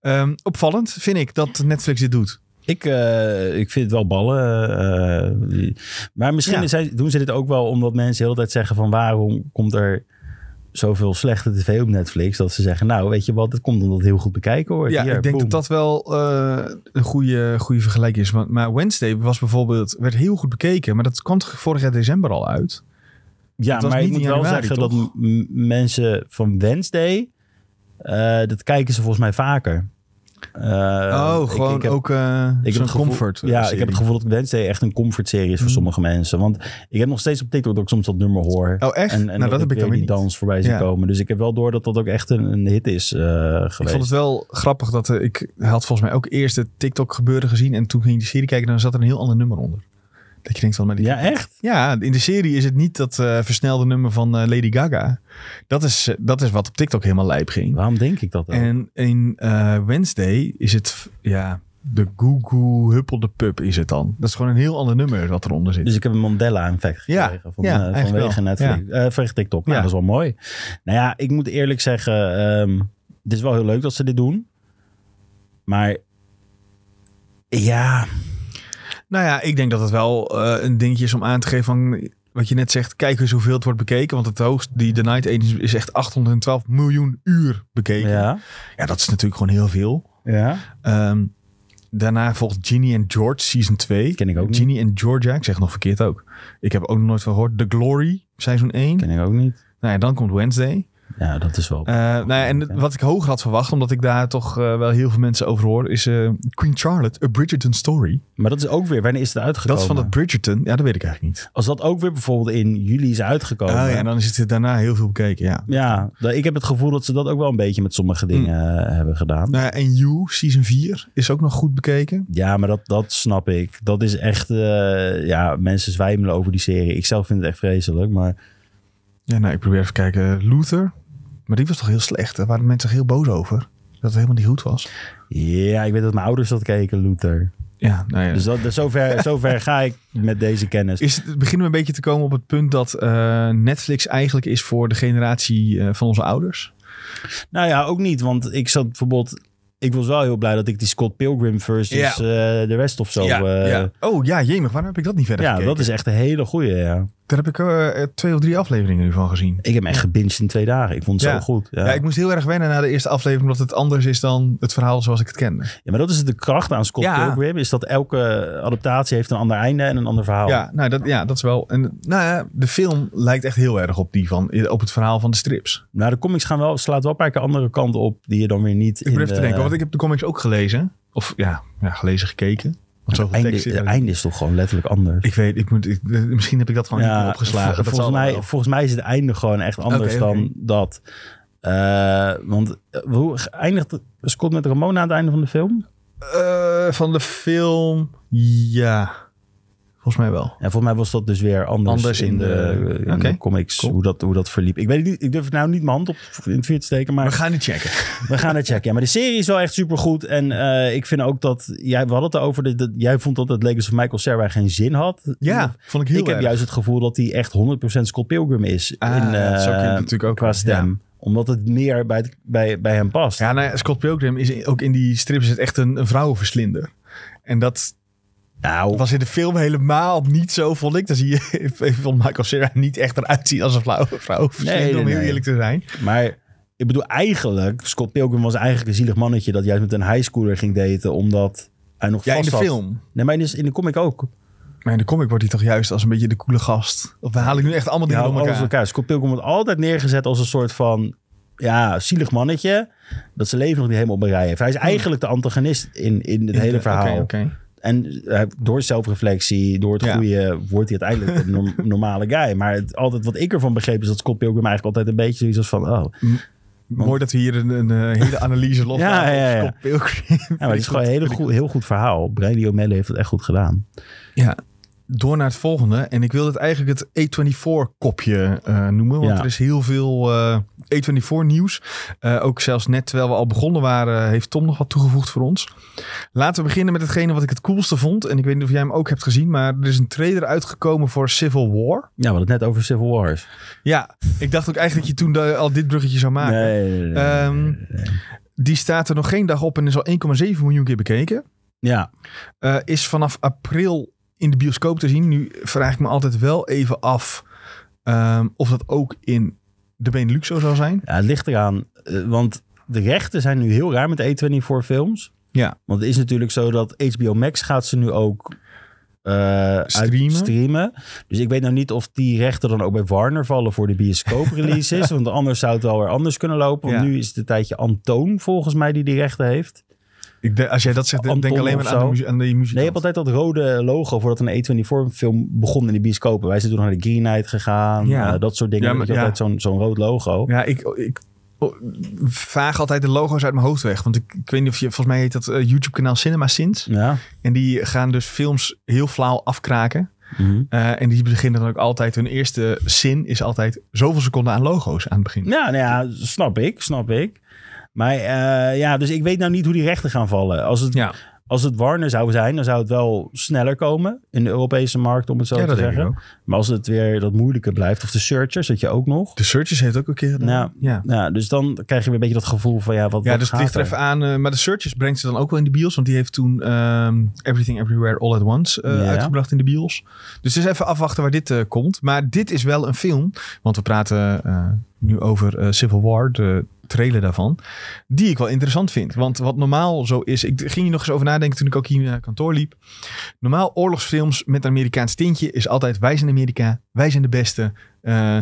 ehm, opvallend vind ik dat Netflix dit doet. Ik, eh, ik vind het wel ballen. maar misschien Ja. doen ze dit ook wel omdat mensen de hele tijd zeggen van waarom komt er zoveel slechte tv op Netflix. Dat ze zeggen, nou weet je wat, het komt omdat het heel goed bekijken wordt. Ja, Hier, ik denk boom. dat dat wel een goede, goede vergelijking is. Maar, maar Wednesday was bijvoorbeeld, werd heel goed bekeken. Maar dat kwam vorig jaar december al uit? Ja, maar ik moet wel januari, zeggen dat toch? mensen van Wednesday, eh, dat kijken ze volgens mij vaker. Eh, oh, ik- gewoon ik heb- ook Ik heb zo'n het gevoel- comfort. Ja, ik heb het gevoel dat Wednesday echt een comfort serie is voor Mm. sommige mensen. Want ik heb nog steeds op TikTok dat ik soms dat nummer hoor. Oh, echt? En, en nou, dat heb ik dan weer die niet. dans voorbij zie Ja. komen. Dus ik heb wel door dat dat ook echt een, een hit is eh, geweest. Ik vond het wel grappig dat ik had volgens mij ook eerst het TikTok gebeuren gezien. En toen ging ik die serie kijken en dan zat er een heel ander nummer onder. Dat je denkt van, maar die- Ja, echt? Ja, in de serie is het niet dat eh, versnelde nummer van eh, Lady Gaga. Dat is, eh, dat is wat op TikTok helemaal lijp ging. Waarom denk ik dat dan? En in Wednesday is het, ja, de Goo Goo Huppel de Pup is het dan. Dat is gewoon een heel ander nummer wat eronder zit. Dus ik heb een Mandela-effect Ja, gekregen van, ja, eigenlijk vanwege. Netflix. vanwege TikTok. Nou, Ja. dat is wel mooi. Nou ja, ik moet eerlijk zeggen, ehm, het is wel heel leuk dat ze dit doen. Maar ja, Nou ja, ik denk dat het wel eh, een dingetje is om aan te geven van... Wat je net zegt, kijk eens hoeveel het wordt bekeken. Want het hoogst, die The Night Agents is echt 812 miljoen uur bekeken. Ja, ja, dat is natuurlijk gewoon heel veel. ja. Ehm, daarna volgt Ginny and George season 2. Ken ik ook niet. Ginny and Georgia, ik zeg het nog verkeerd ook. Ik heb ook nog nooit van gehoord. The Glory, seizoen 1. Ken ik ook niet. Nou ja, dan komt Wednesday. Ja, dat is wel... Eh, nou ja, en wat ik hoger had verwacht, omdat ik daar toch eh, wel heel veel mensen over hoor, is eh, Queen Charlotte, A Bridgerton Story. maar dat is ook weer... Wanneer is het uitgekomen? Dat is van het Bridgerton. Ja, dat weet ik eigenlijk niet. Als dat ook weer bijvoorbeeld in juli is uitgekomen... Oh ja, en dan is het daarna heel veel bekeken, ja. Ja, ik heb het gevoel dat ze dat ook wel een beetje met sommige dingen eh, hebben gedaan. Nou ja, en You, season 4, is ook nog goed bekeken. Ja, maar dat, dat snap ik. Dat is echt... ja, mensen zwijmelen over die serie. Ik zelf vind het echt vreselijk, maar... Ja, nou, ik probeer even te kijken. Luther. Maar die was toch heel slecht. Daar waren mensen heel boos over. Dat het helemaal niet goed was. Ja, ik weet dat mijn ouders dat keken, Luther. Ja, nou ja. Dus dat, dat- zover, zover ga ik met deze kennis. Is het, beginnen we een beetje te komen op het punt dat eh, Netflix eigenlijk is voor de generatie eh, van onze ouders? Nou ja, ook niet. Want ik zat bijvoorbeeld... Ik was wel heel blij dat ik die Scott Pilgrim versus Ja. eh, de rest of zo... eh, Oh ja, jemig. Waarom heb ik dat niet verder ja, gekeken? dat is echt een hele goeie, ja. Daar heb ik eh, twee of drie afleveringen nu van gezien. Ik heb hem echt gebinged in twee dagen. Ik vond het Ja. zo goed. Ja. Ja. ik moest heel erg wennen na de eerste aflevering, omdat het anders is dan het verhaal zoals ik het kende. Ja, maar dat is de kracht aan Scott Ja. Pilgrim. Is dat elke adaptatie heeft een ander einde en een ander verhaal. Ja, nou, dat, ja, dat is wel. En nou ja, de film lijkt echt heel erg op die van, op het verhaal van de strips. Nou, de comics gaan wel, slaat wel een paar keer andere kanten op die je dan weer niet Ik in te denken, want ik heb de comics ook gelezen. Of ja, ja gelezen, gekeken. Want zoveel einde, tekst het einde is toch gewoon letterlijk anders. Ik weet, ik moet, ik- misschien heb ik dat gewoon niet opgeslagen. vol- Dat volgens, mij, wel. volgens mij is het einde gewoon echt anders dan dat. Eh, want eh, hoe eindigt Scott met Ramona aan het einde van de film? Eh, van de film, ja. Volgens mij wel. En volgens mij was dat dus weer anders, Anders in, in de, de- in Oké, de comics, cool. hoe, dat, hoe dat verliep. Ik weet het niet, ik durf nou niet mijn hand op in het vuur te steken, maar We gaan het checken. We gaan het checken. Ja, maar de serie is wel echt supergoed. En eh, ik vind ook dat... Jij, we hadden het erover. Dat, dat- jij vond dat het Legacy of Michael Cera geen zin had. Ja, vond ik heel ik heb juist het gevoel dat hij echt 100% Scott Pilgrim is. Ah, in, je eh, het natuurlijk ook Qua stem. Omdat het meer bij, het- bij, bij hem past. Ja, nou ja, Scott Pilgrim is ook in die strips is het echt een, een vrouwenverslinder. En dat nou, was in de film helemaal niet zo, vond ik. Dan zie je, ik vond Michael Cera niet echt eruit zien als een vrouw, vrouwenverslinder, Nee, nee, om heel nee. eerlijk te zijn. maar ik bedoel eigenlijk... Scott Pilgrim was eigenlijk een zielig mannetje... dat juist met een highschooler ging daten... omdat hij nog Ja, in de film. Nee, maar in de, in de comic ook. Maar in de comic wordt hij toch juist als een beetje de coole gast. Of haal ik nu echt allemaal Ja, dingen door alles elkaar. elkaar. Scott Pilgrim wordt altijd neergezet als een soort van... Ja, zielig mannetje. Dat zijn leven nog niet helemaal op een rij heeft. Hij is eigenlijk de antagonist in, in het hele verhaal. Oké. En eh, door zelfreflectie, door het Ja. goede, wordt hij uiteindelijk een norm- normale guy. Maar het, altijd wat ik ervan begreep is dat Scott Pilgrim eigenlijk altijd een beetje zoiets was van... Oh, Mooi dat we hier een, een hele analyse los Ja, ja, ja. Scott Pilgrim. ja, maar het is gewoon een hele goed, heel goed verhaal. Brady O'Malley heeft het echt goed gedaan. Ja, door naar het volgende. En ik wil het eigenlijk het A24-kopje eh, noemen. Want Ja. er is heel veel eh, A24-nieuws. ook zelfs net terwijl we al begonnen waren, heeft Tom nog wat toegevoegd voor ons. Laten we beginnen met hetgene wat ik het coolste vond. En ik weet niet of jij hem ook hebt gezien, maar er is een trailer uitgekomen voor Civil War. Ja, we hadden het net over Civil Wars. Ja, ik dacht ook eigenlijk dat je toen al dit bruggetje zou maken. Nee, nee, nee, nee, Ehm, nee. Die staat er nog geen dag op en is al 1,7 miljoen keer bekeken. Ja, Eh, is vanaf april in de bioscoop te zien. Nu vraag ik me altijd wel even af ehm, of dat ook in de Benelux zo zal zijn. Ja, het ligt eraan. eh, want de rechten zijn nu heel raar met A24 films. Ja. Want het is natuurlijk zo dat HBO Max gaat ze nu ook eh, Streamen. Dus ik weet nou niet of die rechten dan ook bij Warner vallen voor de bioscoop releases. Want anders zou het wel weer anders kunnen lopen. Want Ja. nu is het een tijdje Antoon volgens mij die die rechten heeft. Ik denk- als jij dat zegt, denk Anton alleen of maar aan de, aan de muziek. Nee, je hebt altijd dat rode logo voordat een A24 film begon in de bioscopen. Wij zijn toen naar de Green Night gegaan. Ja. eh, dat soort dingen. Ja, maar- je, ja. altijd zo'n zo'n rood logo. Ja, ik, ik vaag altijd de logo's uit mijn hoofd weg. Want ik, ik weet niet of je, volgens mij heet dat eh, YouTube-kanaal Cinema Sins. Ja. En die gaan dus films heel flauw afkraken. Mhm. Eh, en die beginnen dan ook altijd, hun eerste zin is altijd zoveel seconden aan logo's aan het begin. Ja, nou ja, snap ik, snap ik. Maar eh, ja, dus ik weet nou niet hoe die rechten gaan vallen. Als het, Ja. als het Warner zou zijn, dan zou het wel sneller komen in de Europese markt, om het zo Ja, te dat denk ik zeggen. ook. Maar als het weer dat moeilijke blijft, of de Searchers, dat je ook nog. De Searchers heeft ook een keer gedaan. Nou, ja. Ja, dus dan krijg je weer een beetje dat gevoel van ja, wat, Ja, wat dus het ligt er even aan. eh, maar de Searchers brengt ze dan ook wel in de bios. Want die heeft toen ehm, Everything Everywhere All at Once eh, Ja. uitgebracht in de bios. Dus is even afwachten waar dit komt. Maar dit is wel een film. Want we praten nu over Civil War, de trailer daarvan. Die ik wel interessant vind. Want wat normaal zo is... Ik ging hier nog eens over nadenken toen ik ook hier naar kantoor liep. Normaal oorlogsfilms met een Amerikaans tintje is altijd... Wij zijn Amerika, wij zijn de beste... eh,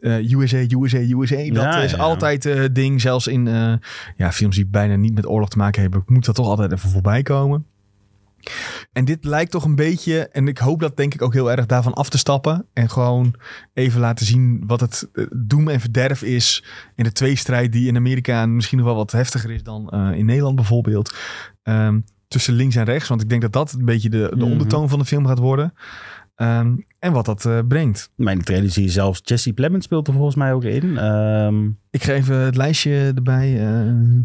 eh, USA, USA, USA. Dat Ja, is ja. altijd eh, het ding. Zelfs in eh, ja, films die bijna niet met oorlog te maken hebben, moet dat toch altijd even voorbij komen. En dit lijkt toch een beetje, en ik hoop dat denk ik ook heel erg daarvan af te stappen. En gewoon even laten zien wat het eh, doem en verderf is in de tweestrijd die in Amerika misschien nog wel wat heftiger is dan eh, in Nederland bijvoorbeeld. Ehm, tussen links en rechts, want ik denk dat dat een beetje de, de Mhm. ondertoon van de film gaat worden. Ehm, en wat dat eh, brengt. Maar in de trailer zie je zelfs Jesse Plemons speelt er volgens mij ook in. Ehm, Ik ga even het lijstje erbij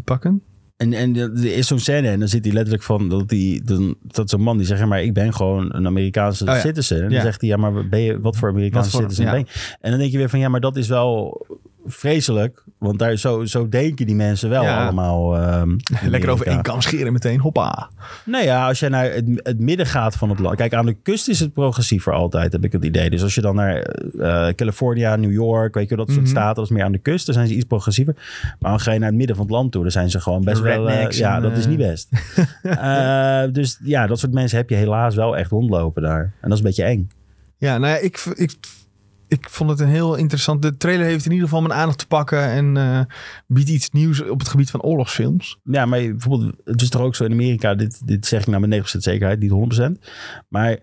pakken. En, en er is zo'n scène en dan zit hij letterlijk van dat die dan dat zo'n man die zegt ja, maar ik ben gewoon een Amerikaanse Oh ja. citizen. En Ja. dan zegt hij ja maar ben je wat voor Amerikaanse Wat voor- citizen ben je? En dan denk je weer van ja maar dat is wel vreselijk, want daar zo zo denken die mensen wel Ja. allemaal. ehm, Lekker over één kam scheren meteen, hoppa. Nou ja, als je naar het, het midden gaat van het land. Kijk, aan de kust is het progressiever altijd, heb ik het idee. Dus als je dan naar eh California, New York, weet je wel, dat soort Mhm. staten, dat is meer aan de kust, dan zijn ze iets progressiever. Maar dan ga je naar het midden van het land toe, dan zijn ze gewoon best wel... eh, ja, en, dat is niet best. Eh, dus ja, dat soort mensen heb je helaas wel echt rondlopen daar. En dat is een beetje eng. Ja, nou ja, ik, ik, ik vond het een heel interessant... De trailer heeft in ieder geval mijn aandacht te pakken... en eh, biedt iets nieuws op het gebied van oorlogsfilms. Ja, maar bijvoorbeeld, het is toch ook zo in Amerika, dit, dit zeg ik nou met 90% zekerheid, niet 100%. Maar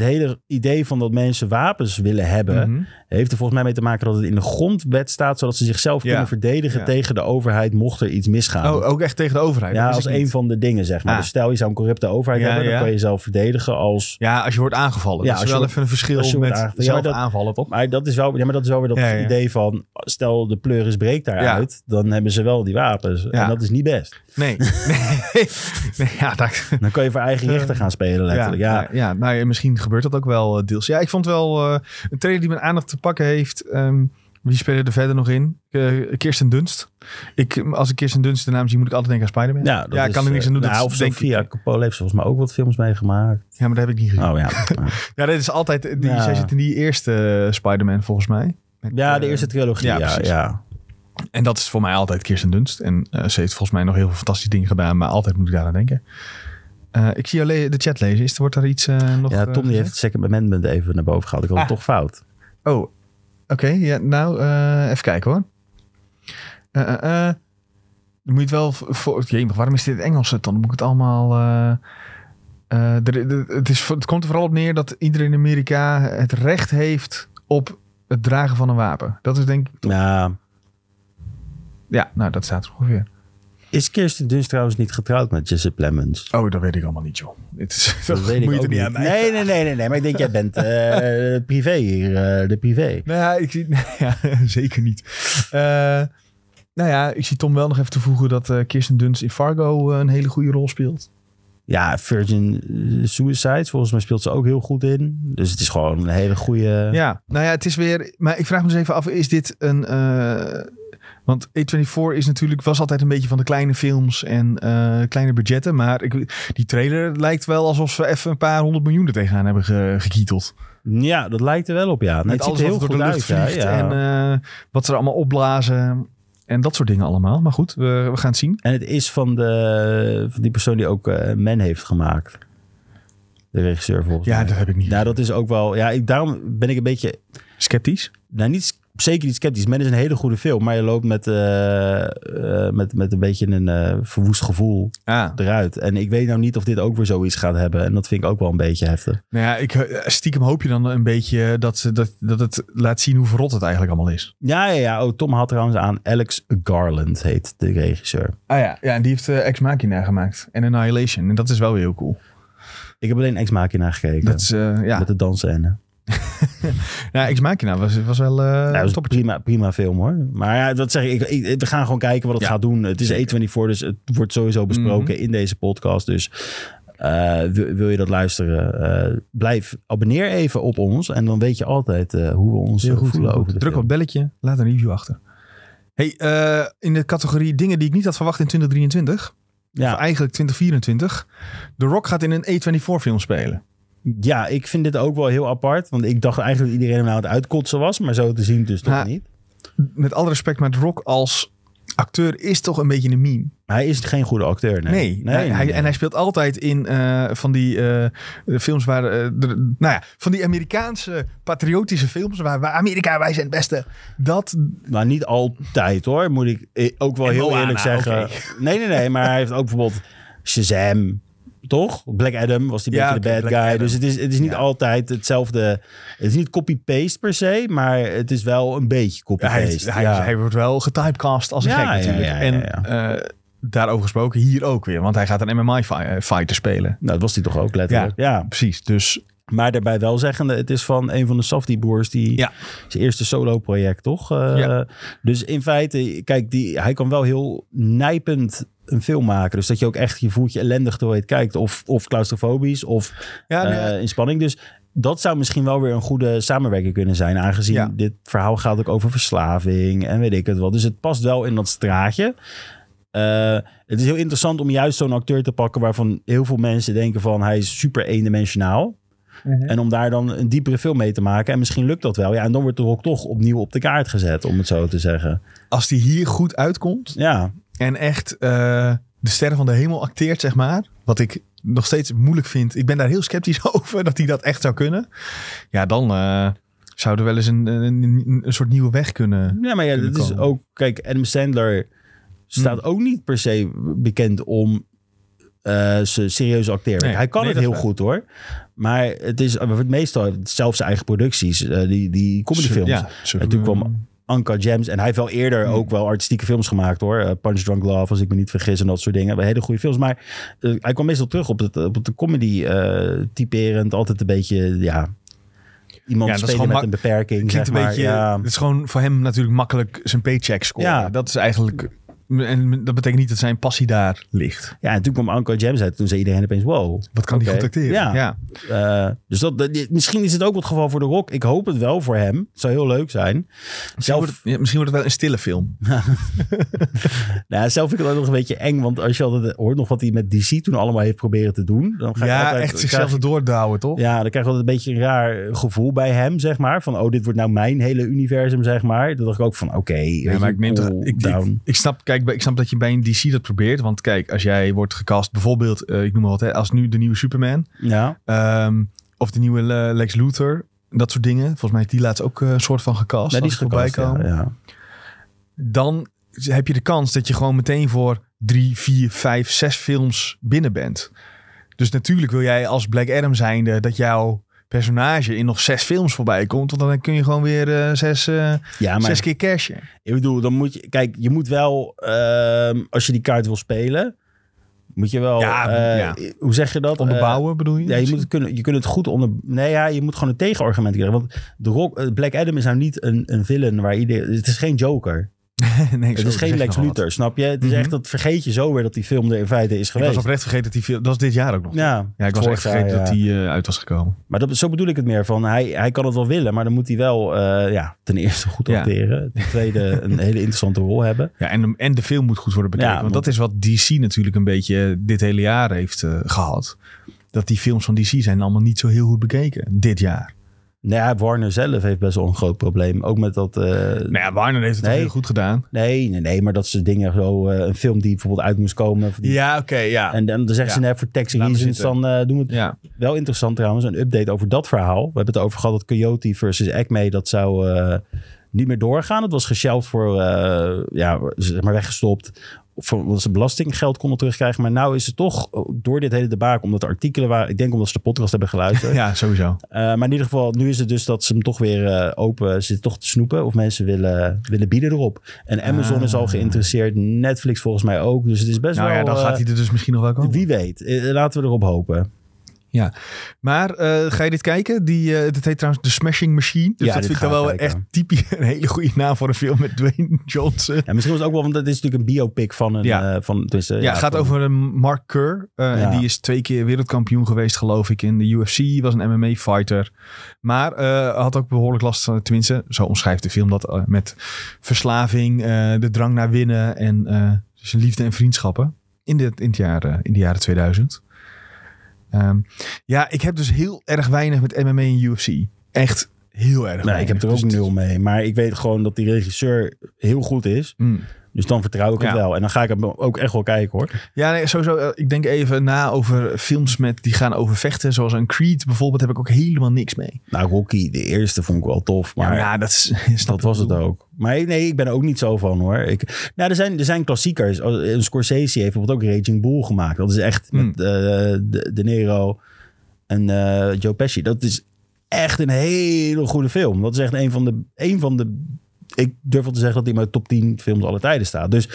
het hele idee van dat mensen wapens willen hebben, Mhm. heeft er volgens mij mee te maken dat het in de grondwet staat, zodat ze zichzelf Ja. kunnen verdedigen Ja. tegen de overheid mocht er iets misgaan. Oh, ook echt tegen de overheid? ja, als een niet. van de dingen, zeg maar. Ah. Dus stel je zou een corrupte overheid Ja, hebben, dan kan je jezelf verdedigen als... Ja, als je wordt aangevallen. Ja, dat is als je wel even een verschil als je wordt met aangevallen. zelf dat- aanvallen, toch? Maar dat is wel, ja, maar dat is wel weer dat idee van, stel de pleuris breekt daaruit, dan hebben ze wel die wapens. Ja. En dat is niet best. Nee. nee. nee ja, Dan kan je voor eigen rechten gaan spelen, letterlijk. Ja, Ja, nou misschien gebeurt dat ook wel eh, deels. Ja, ik vond wel eh, een trailer die mijn aandacht te pakken heeft. Ehm, wie spelen er verder nog in? Eh, Kirsten Dunst. Ik, als ik Kirsten Dunst de naam zie, moet ik altijd denken aan Spider-Man. Ja, dat ja, is, kan er niks aan doen. Dat nou, of denk Sofia ik- Coppola heeft volgens mij ook wat films meegemaakt. Ja, maar dat heb ik niet gezien. Oh ja. Ja, dat is altijd... Die, Ja. Zij zit in die eerste Spider-Man, volgens mij. Met, ja, de eerste trilogie. ja, ja. En dat is voor mij altijd Kirsten Dunst. En eh, ze heeft volgens mij nog heel veel fantastische dingen gedaan. Maar altijd moet ik daar aan denken. Eh, ik zie jou de chat lezen. Is, er- wordt daar iets eh, nog Ja, Tom die heeft het Second Amendment even naar boven gehaald. Ik had het Ah. toch fout. Oh, oké. ja, nou, even kijken hoor. Dan moet je het wel voor... Jemig, waarom is dit Engels dan? Dan moet ik het allemaal... er- er- het, is, het komt er vooral op neer dat iedereen in Amerika het recht heeft op het dragen van een wapen. Dat is denk ik... Nou, Ja, nou, dat staat er ongeveer. is Kirsten Dunst trouwens niet getrouwd met Jesse Plemons? Oh, dat weet ik allemaal niet, joh. Dit is, Dat weet ik moet je ook er niet niet. aan mij Nee, vragen. nee, nee, nee, nee. Maar ik denk, jij bent eh, privé hier. eh, de privé. Nou ja, ik zie, ja, zeker niet. Eh, nou ja, ik zie Tom wel nog even toevoegen dat eh, Kirsten Dunst in Fargo een hele goede rol speelt. Ja, Virgin Suicides. Volgens mij speelt ze ook heel goed in. Dus het is gewoon een hele goede... Ja, nou ja, het is weer. Maar ik vraag me dus even af: is dit een. Want A24 is natuurlijk, was altijd een beetje van de kleine films en eh, kleine budgetten. Maar ik, die trailer lijkt wel alsof ze even een paar honderd miljoen er tegenaan hebben ge, gekieteld. Ja, dat lijkt er wel op, ja. Met alles heel door de lucht uit. ja, vliegt ja. en eh, wat ze er allemaal opblazen. En dat soort dingen allemaal. Maar goed, we, we gaan het zien. En het is van, de, van die persoon die ook eh Men heeft gemaakt. De regisseur volgens Ja, mij. dat heb ik niet. Nou, dat is ook wel... Ja, ik, daarom ben ik een beetje... Sceptisch? Nou, niet, zeker niet sceptisch. Men is een hele goede film. Maar je loopt met, eh, eh, met, met een beetje een eh, verwoest gevoel Ah. eruit. En ik weet nou niet of dit ook weer zoiets gaat hebben. En dat vind ik ook wel een beetje heftig. Nou ja, ik, stiekem hoop je dan een beetje dat, ze, dat, dat het laat zien hoe verrot het eigenlijk allemaal is. Ja, ja, ja. Oh, Tom had trouwens aan. Alex Garland heet de regisseur. Ah ja, ja en die heeft Ex Machina gemaakt. En Annihilation. En dat is wel weer heel cool. Ik heb alleen Ex Machina gekeken. Dat is, eh, ja. Met de dansscène. Nou, Ex Machina was, was wel eh Nou, prima, prima film hoor. Maar ja, dat zeg ik, ik, ik- we gaan gewoon kijken wat het Ja. gaat doen. Het is E24, dus het wordt sowieso besproken Mhm. in deze podcast. Dus eh, wil, wil je dat luisteren, eh, blijf, abonneer even op ons. En dan weet je altijd hoe we ons Heel goed. voelen heel over Druk op het belletje, laat een review achter. Hey, in de categorie dingen die ik niet had verwacht in 2023, of eigenlijk 2024, The Rock gaat in een A24 film spelen. Ja, ik vind dit ook wel heel apart. Want ik dacht eigenlijk dat iedereen hem nou aan het uitkotsen was. Maar zo te zien dus toch Ja. niet. Met alle respect, maar The Rock als acteur is toch een beetje een meme. Hij is geen goede acteur. Nee, Nee, nee, hij, nee, hij- nee. en hij speelt altijd in eh, van die eh, films waar, eh, de- nou ja, van die Amerikaanse patriotische films waar, waar Amerika, wij zijn het beste. Dat, Maar niet altijd hoor, moet ik ook wel En heel Moana, eerlijk zeggen. Nee, nee, nee, maar hij heeft ook bijvoorbeeld Shazam, toch? Black Adam was die Ja, beetje de bad Black guy. Adam. Dus het is, het is niet Ja. altijd hetzelfde. Het is niet copy-paste per se, maar het is wel een beetje hij, copy-paste. hij, ja. hij wordt wel getypecast als een gek natuurlijk. En eh, daarover gesproken, hier ook weer. Want hij gaat een MMA-fighter spelen. Nou, dat was hij toch ook letterlijk. Ja. Precies, dus Maar daarbij wel zeggende, het is van een van de Safdie-broers die Ja. zijn eerste solo-project, toch? Eh, Ja. Dus in feite, kijk, die, hij kan wel heel nijpend een film maken. Dus dat je ook echt, je voelt je ellendig terwijl je het kijkt. Of, of claustrofobisch, of ja, nee, eh, in spanning. Dus dat zou misschien wel weer een goede samenwerking kunnen zijn. Aangezien Ja. dit verhaal gaat ook over verslaving en weet ik het wel. Dus het past wel in dat straatje. Eh, het is heel interessant om juist zo'n acteur te pakken waarvan heel veel mensen denken van hij is super eendimensionaal. Mhm. En om daar dan een diepere film mee te maken. En misschien lukt dat wel. Ja, en dan wordt de Rock toch opnieuw op de kaart gezet, om het zo te zeggen. als die hier goed uitkomt Ja, en echt eh, de sterren van de hemel acteert, zeg maar. Wat ik nog steeds moeilijk vind. Ik ben daar heel sceptisch over dat hij dat echt zou kunnen. Ja, dan eh, zou er wel eens een, een, een soort nieuwe weg kunnen. ja maar ja, dat is ook... Kijk, Adam Sandler staat Hmm. ook niet per se bekend om eh zijn serieuze acteerwerk. Nee, hij kan nee, het heel goed hoor. Maar het is meestal zelfs zijn eigen producties. eh, die, die comedyfilms. Ja, En toen kwam Anka Gems. En hij heeft wel eerder Hmm. ook wel artistieke films gemaakt hoor. Eh, Punch Drunk Love, als ik me niet vergis. En dat soort dingen. Hele goede films. Maar eh, hij kwam meestal terug op, het, op het comedy eh, typerend. Altijd een beetje, ja... Iemand Ja, spelen met een beperking, klinkt zeg een maar. beetje. ja. Het is gewoon voor hem natuurlijk makkelijk zijn paycheck scoren. Ja. Dat is eigenlijk. En dat betekent niet dat zijn passie daar ligt. ja, en toen kwam Anka Gems uit. Toen zei iedereen opeens, wow. Wat kan Oké. die goed acteren? Ja. ja. Eh, dus dat, dat- misschien is het ook het geval voor de Rock. Ik hoop het wel voor hem. Het zou heel leuk zijn. Misschien, Zelf- wordt het, ja, misschien wordt het wel een stille film. Nou, zelf vind ik het ook nog een beetje eng. Want als je altijd hoort nog wat hij met DC toen allemaal heeft proberen te doen. Dan ga Ja, altijd, echt krijg zichzelf je- erdoor douwen, toch? Ja, dan krijg je altijd een beetje een raar gevoel bij hem, zeg maar. Van, oh, dit wordt nou mijn hele universum, zeg maar. Dan dacht ik ook van, oké, Ja, maar ik neem toch. Ik, ik, snap, kijk, ik snap dat je bij een DC dat probeert. Want kijk, als jij wordt gecast, bijvoorbeeld, eh, ik noem maar wat, hè, als nu de nieuwe Superman. ja, ehm, of de nieuwe Lex Luthor. Dat soort dingen. Volgens mij heeft die laatst ook eh, een soort van gecast. nee, die is voorbij ja, komen. ja. Dan heb je de kans dat je gewoon meteen voor drie, vier, vijf, zes films binnen bent. Dus natuurlijk wil jij als Black Adam zijnde dat jouw personage in nog zes films voorbij komt. Want dan kun je gewoon weer eh, zes, eh, Ja, maar zes keer cashen. ik bedoel, dan moet je... Kijk, je moet wel, ehm, als je die kaart wil spelen... Moet je wel, Ja, eh, ja. hoe zeg je dat? Onderbouwen bedoel je? Ja, je moet, het kunnen, je kunt het goed onder... Nee, ja, je moet gewoon een tegenargument krijgen. Want de Rock, Black Adam is nou niet een, een villain waar iedereen... Het is geen Joker. nee, Het is geen Lex. Luthor, snap je? Het is Mhm. echt, dat vergeet je zo weer dat die film er in feite is Ik geweest. was oprecht vergeten dat die film... Dat was dit jaar ook nog. ja, Ja, ik was echt vergeten ja. dat die eh, uit was gekomen. Maar dat, zo bedoel ik het meer van, hij, hij kan het wel willen, maar dan moet hij wel eh, ja, ten eerste goed Ja. acteren. Ten tweede een hele interessante rol hebben. Ja, en, de- en de film moet goed worden bekeken. Ja, want dat is wat DC natuurlijk een beetje dit hele jaar heeft eh, gehad. Dat die films van DC zijn allemaal niet zo heel goed bekeken dit jaar. Nou ja, Warner zelf heeft best wel een groot probleem. Ook met dat... eh, Nou ja, Warner heeft het Nee. heel goed gedaan. nee, nee, nee, maar dat ze dingen zo... eh, een film die bijvoorbeeld uit moest komen. die- Ja, oké, ja. En dan, dan zeggen ze net voor tax reasons, dan eh, doen we het ja. Wel interessant trouwens, een update over dat verhaal. We hebben het over gehad dat Coyote versus Acme, dat zou niet meer doorgaan. Het was geshelved voor, eh, ja, zeg maar weggestopt. Voor, ze belastinggeld konden terugkrijgen. Maar nou is het toch door dit hele debakel, omdat de artikelen waren, ik denk omdat ze de podcast hebben geluisterd. ja, sowieso. Eh, maar in ieder geval, nu is het dus dat ze hem toch weer eh, open zitten toch te snoepen. Of mensen willen, willen bieden erop. En Amazon is al Ah. geïnteresseerd. Netflix volgens mij ook. Dus het is best Nou wel... ja, dan eh, gaat hij er dus misschien nog wel komen. Wie weet. Eh, laten we erop hopen. Maar eh, ga je dit kijken? Die, dit heet trouwens The Smashing Machine. Dus Ja, dat dit vind ik dan wel kijken. echt typisch een hele goede naam voor een film met Dwayne Johnson. Ja, misschien was het ook wel, want dat is natuurlijk een biopic van een... Ja. eh, van, dus, Ja, het gaat over een Mark Kerr. Ja. En die is twee keer wereldkampioen geweest, geloof ik, in de UFC. Was een MMA-fighter. Maar had ook behoorlijk last van, tenminste, zo omschrijft de film dat, met verslaving, de drang naar winnen en zijn liefde en vriendschappen. In, de, in, het jaar, in de jaren 2000. Ehm, ja, ik heb dus heel erg weinig met MMA en UFC. Echt heel erg Nee, weinig. ik heb er Dus ook is- nul mee. Maar ik weet gewoon dat die regisseur heel goed is. Mm. Dus dan vertrouw ik het Ja. wel. En dan ga ik hem ook echt wel kijken hoor. Ja, nee, sowieso. eh, Ik denk even na over films met, die gaan over vechten. Zoals een Creed bijvoorbeeld, heb ik ook helemaal niks mee. Nou, Rocky, de eerste vond ik wel tof. Maar ja, dat, is, dat was het ook. Maar nee, ik ben er ook niet zo van hoor. Ik, nou, er zijn, er zijn klassiekers. Een Scorsese heeft bijvoorbeeld ook Raging Bull gemaakt. Dat is echt Hmm. met eh, de, de Niro en eh, Joe Pesci. Dat is echt een hele goede film. Dat is echt een van de... Een van de ik durf wel te zeggen dat hij in mijn top 10 films aller tijden staat. Dus,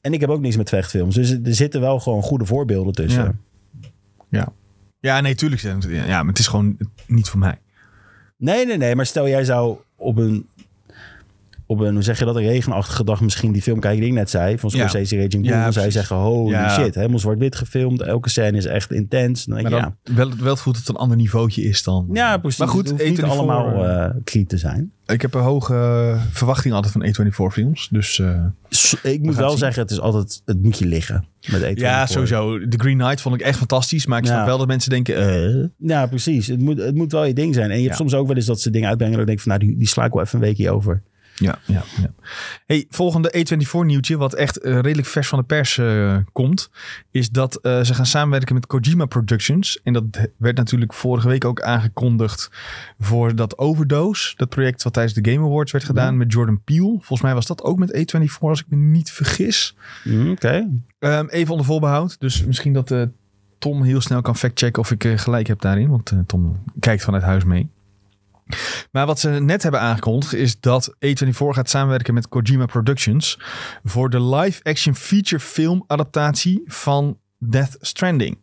en ik heb ook niks met vechtfilms. Dus er zitten wel gewoon goede voorbeelden tussen. Ja. Ja, nee, tuurlijk. Ja, maar het is gewoon niet voor mij. Nee, nee, nee. Maar stel jij zou op een, op een hoe zeg je dat, een regenachtige dag misschien die film kijken die ik net zei. Van Ja. Scorsese, Raging Bull. Ja, dan zou je zeggen, holy Ja. shit. Helemaal zwart-wit gefilmd. Elke scène is echt intens. Dan denk Maar dan ja. wel, wel het goed dat het een ander niveautje is dan. Ja, precies. Maar goed, het hoeft niet A24, allemaal eh, eh te zijn. Ik heb een hoge eh, verwachting altijd van A24 films. Dus uh, S- Ik moet wel zien. zeggen, het is altijd, het moet je liggen. Met eten ja, sowieso. The Green Knight vond ik echt fantastisch. Maar ik snap Ja. wel dat mensen denken... eh, Ja, precies. Het moet, het moet wel je ding zijn. En je hebt Ja. soms ook wel eens dat ze dingen uitbrengen. En dan denk ik van, nou, die, die sla ik wel even een weekje over. Ja, ja, ja. Hey, volgende A24 nieuwtje, wat echt eh, redelijk vers van de pers eh, komt, is dat eh, ze gaan samenwerken met Kojima Productions. En dat werd natuurlijk vorige week ook aangekondigd voor dat Overdose. Dat project wat tijdens de Game Awards werd gedaan met Jordan Peele. Volgens mij was dat ook met A24, als ik me niet vergis. Hm, Oké. Ehm, even onder voorbehoud. Dus misschien dat Tom heel snel kan factchecken of ik gelijk heb daarin. Want Tom kijkt vanuit huis mee. Maar wat ze net hebben aangekondigd is dat A24 gaat samenwerken met Kojima Productions voor de live-action feature film adaptatie van Death Stranding.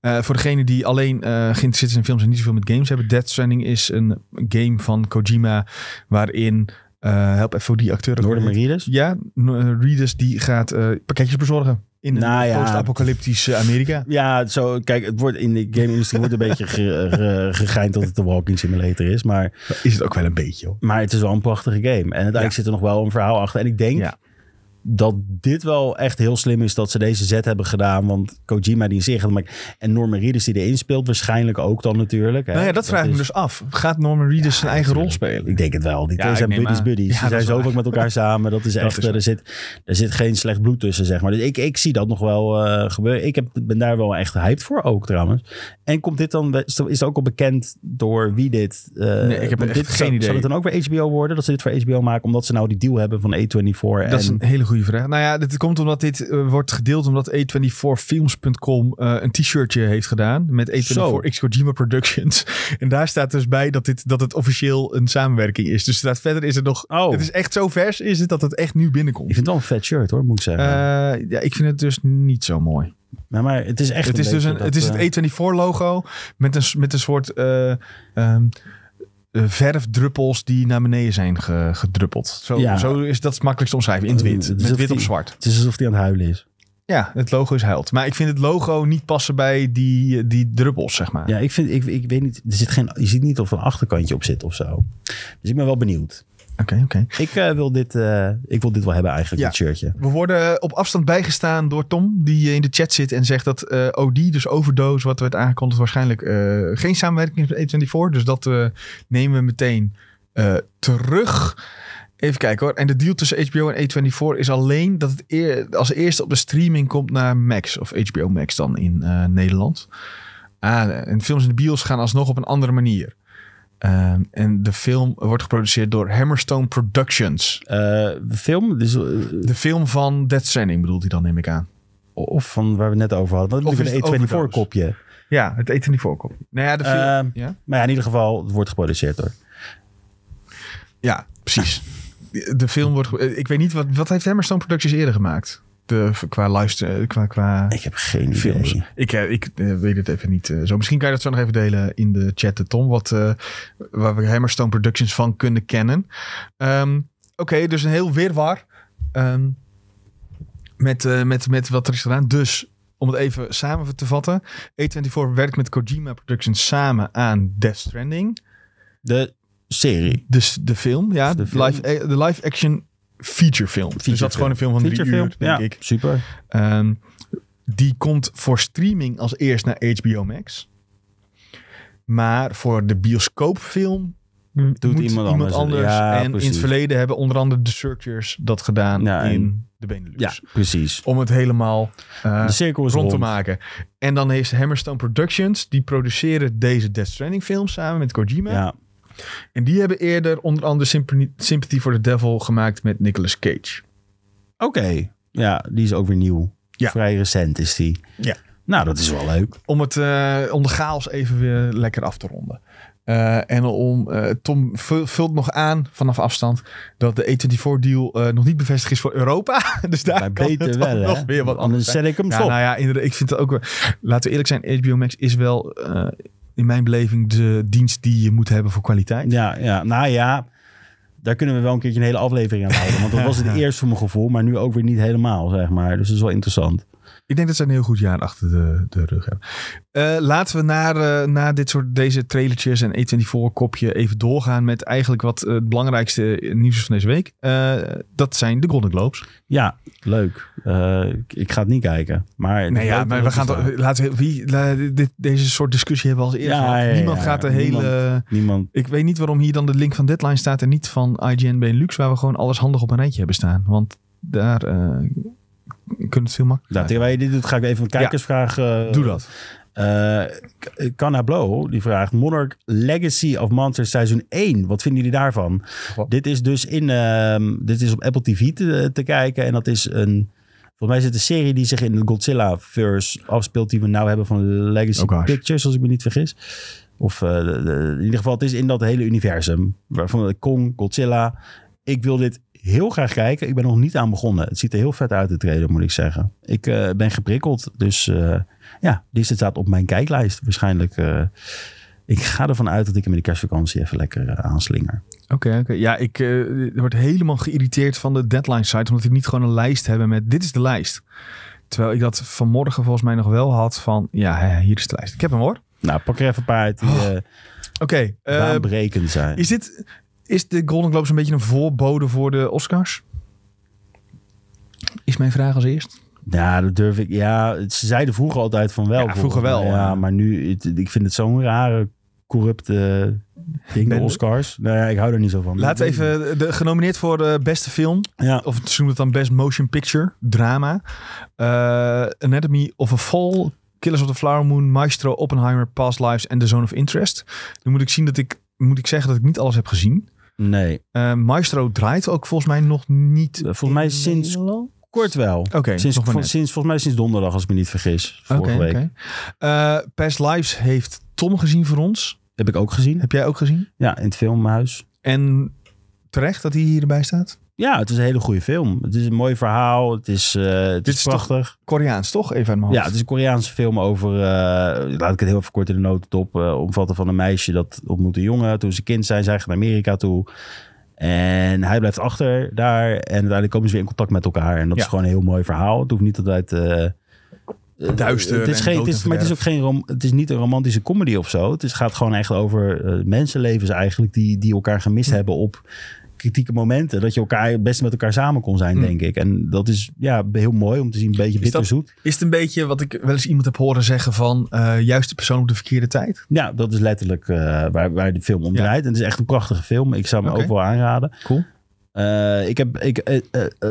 Eh, voor degenen die alleen eh, geïnteresseerd zijn in films en niet zoveel met games hebben. Death Stranding is een game van Kojima waarin, eh, help even voor die acteur. weer. Marides? Ja, Readers die gaat pakketjes bezorgen in een Nou ja. post-apocalyptisch Amerika. Ja, zo, kijk, het wordt in de game-industrie wordt een beetje ge, ge- gegeind dat het een walking simulator is. Maar, Is het ook wel een beetje hoor. maar het is wel een prachtige game. En uiteindelijk Ja. zit er nog wel een verhaal achter. En ik denk Ja. Dat dit wel echt heel slim is dat ze deze zet hebben gedaan. Want Kojima die maken. En Norman Reedus die erin speelt, waarschijnlijk ook dan natuurlijk. Hè. Nou ja, dat vraag ik me is- dus af. Gaat Norman Reedus zijn eigen rol spelen? Ik denk het wel. Die Ja, twee zijn buddies aan. buddies. Ja, Ze dat zijn zoveel waar. met elkaar samen. Dat is Dat echt, is er, zit, er zit geen slecht bloed tussen, zeg maar. Dus ik, ik zie dat nog wel eh, gebeuren. Ik heb, ben daar wel echt hyped voor ook trouwens. En komt dit dan, is het ook al bekend door wie dit... eh, Nee, ik heb dit, geen zou- idee. Zal het dan ook weer HBO worden? Dat ze dit voor HBO maken, omdat ze nou die deal hebben van A24 en... Dat is een hele goede vraag. Nou ja, dit komt omdat dit eh, wordt gedeeld omdat A24films.com eh, een t-shirtje heeft gedaan met Zo. A24 X Kojima Productions. En daar staat dus bij dat, dit, dat het officieel een samenwerking is. Dus staat verder is het nog... Oh. Het is echt zo vers is het dat het echt nu binnenkomt. Ik vind het wel een vet shirt hoor, moet ik zeggen. Eh, ja, ik vind het dus niet zo mooi. maar, maar het is echt Het is dus een, dat, het, is het A24-logo met een, met een soort eh, eh, verfdruppels die naar beneden zijn ge- gedruppeld. Zo, Ja. zo is dat het makkelijkst te omschrijven. In het wit. Het is Met alsof wit op zwart. Het is alsof hij aan het huilen is. Ja, het logo is huild. Maar ik vind het logo niet passen bij die, die druppels, zeg maar. Ja, ik vind, ik, ik weet niet, er zit geen, je ziet niet of er een achterkantje op zit of zo. Dus ik ben wel benieuwd. Oké, oké. Ik, eh, wil, dit, eh, ik wil dit wel hebben eigenlijk, Ja. dit shirtje. We worden op afstand bijgestaan door Tom, die in de chat zit en zegt dat eh, OD, dus Overdose, wat werd aangekondigd, waarschijnlijk eh, geen samenwerking is met A24. Dus dat eh, nemen we meteen eh, terug. Even kijken hoor. En de deal tussen HBO en A24 is alleen dat het eer, als eerste op de streaming komt naar Max, of HBO Max dan in eh, Nederland. Ah, en films in de bios gaan alsnog op een andere manier. Ehm, en de film wordt geproduceerd door Hammerstone Productions. Eh, film, dus, eh, De film van Death Stranding bedoelt hij dan, neem ik aan. of van waar we het net over hadden. Dat Of is een het A24 overdose? kopje. Ja, het eten niet voorkomt. Nou ja, de film. Ehm, ja? Maar ja, in ieder geval, het wordt geproduceerd door. ja, precies. De film wordt. Ik weet niet wat. Wat heeft Hammerstone Productions eerder gemaakt? De, qua luister, qua, qua Ik heb geen films. idee. Ik, eh, ik eh, weet het even niet eh, zo. Misschien kan je dat zo nog even delen in de chat, eh, Tom. Wat, eh, waar we Hammerstone Productions van kunnen kennen. Ehm, Oké, dus een heel wirwar. Ehm, met, eh, met, met wat er is gedaan. Dus, om het even samen te vatten. A24 werkt met Kojima Productions samen aan Death Stranding. De serie. Dus de film, ja. De De, film. live, eh, de live action feature film. dus dat is gewoon een film van drie Featurefilm, uur, denk ja, ik. super. Ehm, die komt voor streaming als eerst naar HBO Max. Maar voor de bioscoopfilm doet iemand iemand anders. Ja, en in precies. het verleden hebben onder andere de Searchers dat gedaan Ja, in de Benelux. Ja, precies. Om het helemaal eh, De cirkel rond. te maken. En dan heeft Hammerstone Productions, die produceren deze Death Stranding film samen met Kojima. Ja, En die hebben eerder onder andere Sympathy, Sympathy for the Devil gemaakt met Nicolas Cage. oké. Ja, die is ook weer nieuw. Ja. Vrij recent is die. Ja. Nou, dat is wel leuk. om, het, eh, om de chaos even weer lekker af te ronden. Eh, en om, eh, Tom vul- vult nog aan vanaf afstand dat de A24-deal eh, nog niet bevestigd is voor Europa. dus daar Maar kan beter het wel, nog weer wat Anders zet ik hem Ja, stop. nou ja, inderdaad, ik vind het ook wel... Laten we eerlijk zijn, HBO Max is wel in mijn beleving de dienst die je moet hebben voor kwaliteit. Ja, ja, nou ja, daar kunnen we wel een keertje een hele aflevering aan houden. Want dat was het eerst voor mijn gevoel, maar nu ook weer niet helemaal, zeg maar. Dus dat is wel interessant. Ik denk dat ze een heel goed jaar achter de, de rug hebben. Eh, laten we naar, eh, naar dit soort deze trailertjes en E24-kopje even doorgaan met eigenlijk wat eh, het belangrijkste nieuws is van deze week. Dat zijn de Golden Globes. Ja, leuk. Ik, ik ga het niet kijken. Maar Nee, ja, maar we gaan toch, laten we, wie, la- dit, deze soort discussie hebben we als eerste. Ja, gehad. ja, ja, Niemand ja. gaat de Niemand- hele. Niemand. Ik weet niet waarom hier dan de link van Deadline staat en niet van IGN Benelux, waar we gewoon alles handig op een rijtje hebben staan. Want daar kunnen we het veel Nou, makkelijker. terwijl je dit doet, ga ik even een kijkersvraag... eh, Doe dat. Canna Blow, die vraagt... Monarch Legacy of Monsters seizoen 1. Wat vinden jullie daarvan? Dit is dus in, ehm, dit is op Apple TV te, te kijken. En dat is een... Volgens mij is het een serie die zich in de Godzilla-verse afspeelt... die we nou hebben van Legacy Oh. Pictures, als ik me niet vergis. Of eh, de- de- in ieder geval, het is in dat hele universum. Waarvan Kong, Godzilla... Ik wil dit heel graag kijken. Ik ben nog niet aan begonnen. Het ziet er heel vet uit, de trailer, moet ik zeggen. Ik eh, ben geprikkeld, dus... eh, ja, die staat op mijn kijklijst. Waarschijnlijk. eh, ik ga ervan uit dat ik hem in de kerstvakantie even lekker aanslinger. Oké, oké. Ja, ik word helemaal geïrriteerd van de deadline site, omdat ik niet gewoon een lijst heb met dit is de lijst. Terwijl ik dat vanmorgen volgens mij nog wel had van, ja, hier is de lijst. Ik heb hem hoor. Nou, pak er even een paar uit die eh Oké, eh, baanbrekend zijn. is dit, is de Golden Globes een beetje een voorbode voor de Oscars? Is mijn vraag als eerst. Ja, dat durf ik. Ja, ze zeiden vroeger altijd van wel. Ja, vroeger wel. Ja, ja. maar nu, ik vind het zo'n rare, corrupte ding, de. Oscars. Nou ja, ik hou er niet zo van. Laten we even, de, genomineerd voor de beste film, Ja, of ze noemen het dan Best Motion Picture, drama. Eh, Anatomy of a Fall, Killers of the Flower Moon, Maestro, Oppenheimer, Past Lives en The Zone of Interest. Nu moet ik zien dat ik, moet ik zeggen dat ik niet alles heb gezien. Nee. Eh, Maestro draait ook volgens mij nog niet. Volgens mij in sinds Nederland? kort wel. Oké, sinds, sinds, volgens mij sinds donderdag, als ik me niet vergis. Vorige week. oké. Eh, Past Lives heeft Tom gezien voor ons. Heb ik ook gezien. Heb jij ook gezien? Ja, in het filmhuis. En terecht dat hij hierbij staat. Ja, het is een hele goede film. Het is een mooi verhaal. Het is, het Dit is toch- prachtig. Koreaans, toch? Even uit mijn Ja, het is een Koreaanse film over... eh, laat ik het heel even kort in de notendop eh, omvatten van een meisje dat ontmoet een jongen. Toen ze kind zijn, zij gaan naar Amerika toe. En hij blijft achter daar. En uiteindelijk komen ze weer in contact met elkaar. En dat Ja. is gewoon een heel mooi verhaal. Het hoeft niet altijd... Duister Het is, en geen, het is, maar het is ook geen rom, het is niet een romantische comedy of zo. Het is, gaat gewoon echt over mensenlevens eigenlijk die, die elkaar gemist Hm. hebben op kritieke momenten. Dat je elkaar best met elkaar samen kon zijn, Hm. denk ik. En dat is ja, heel mooi om te zien. Een beetje Is dat- bitterzoet. Is het een beetje wat ik wel eens iemand heb horen zeggen van eh juist de persoon op de verkeerde tijd? Ja, dat is letterlijk eh, waar, waar de film om Ja. draait. En het is echt een prachtige film. Ik zou hem ook wel aanraden. Cool. Eh, ik heb ik,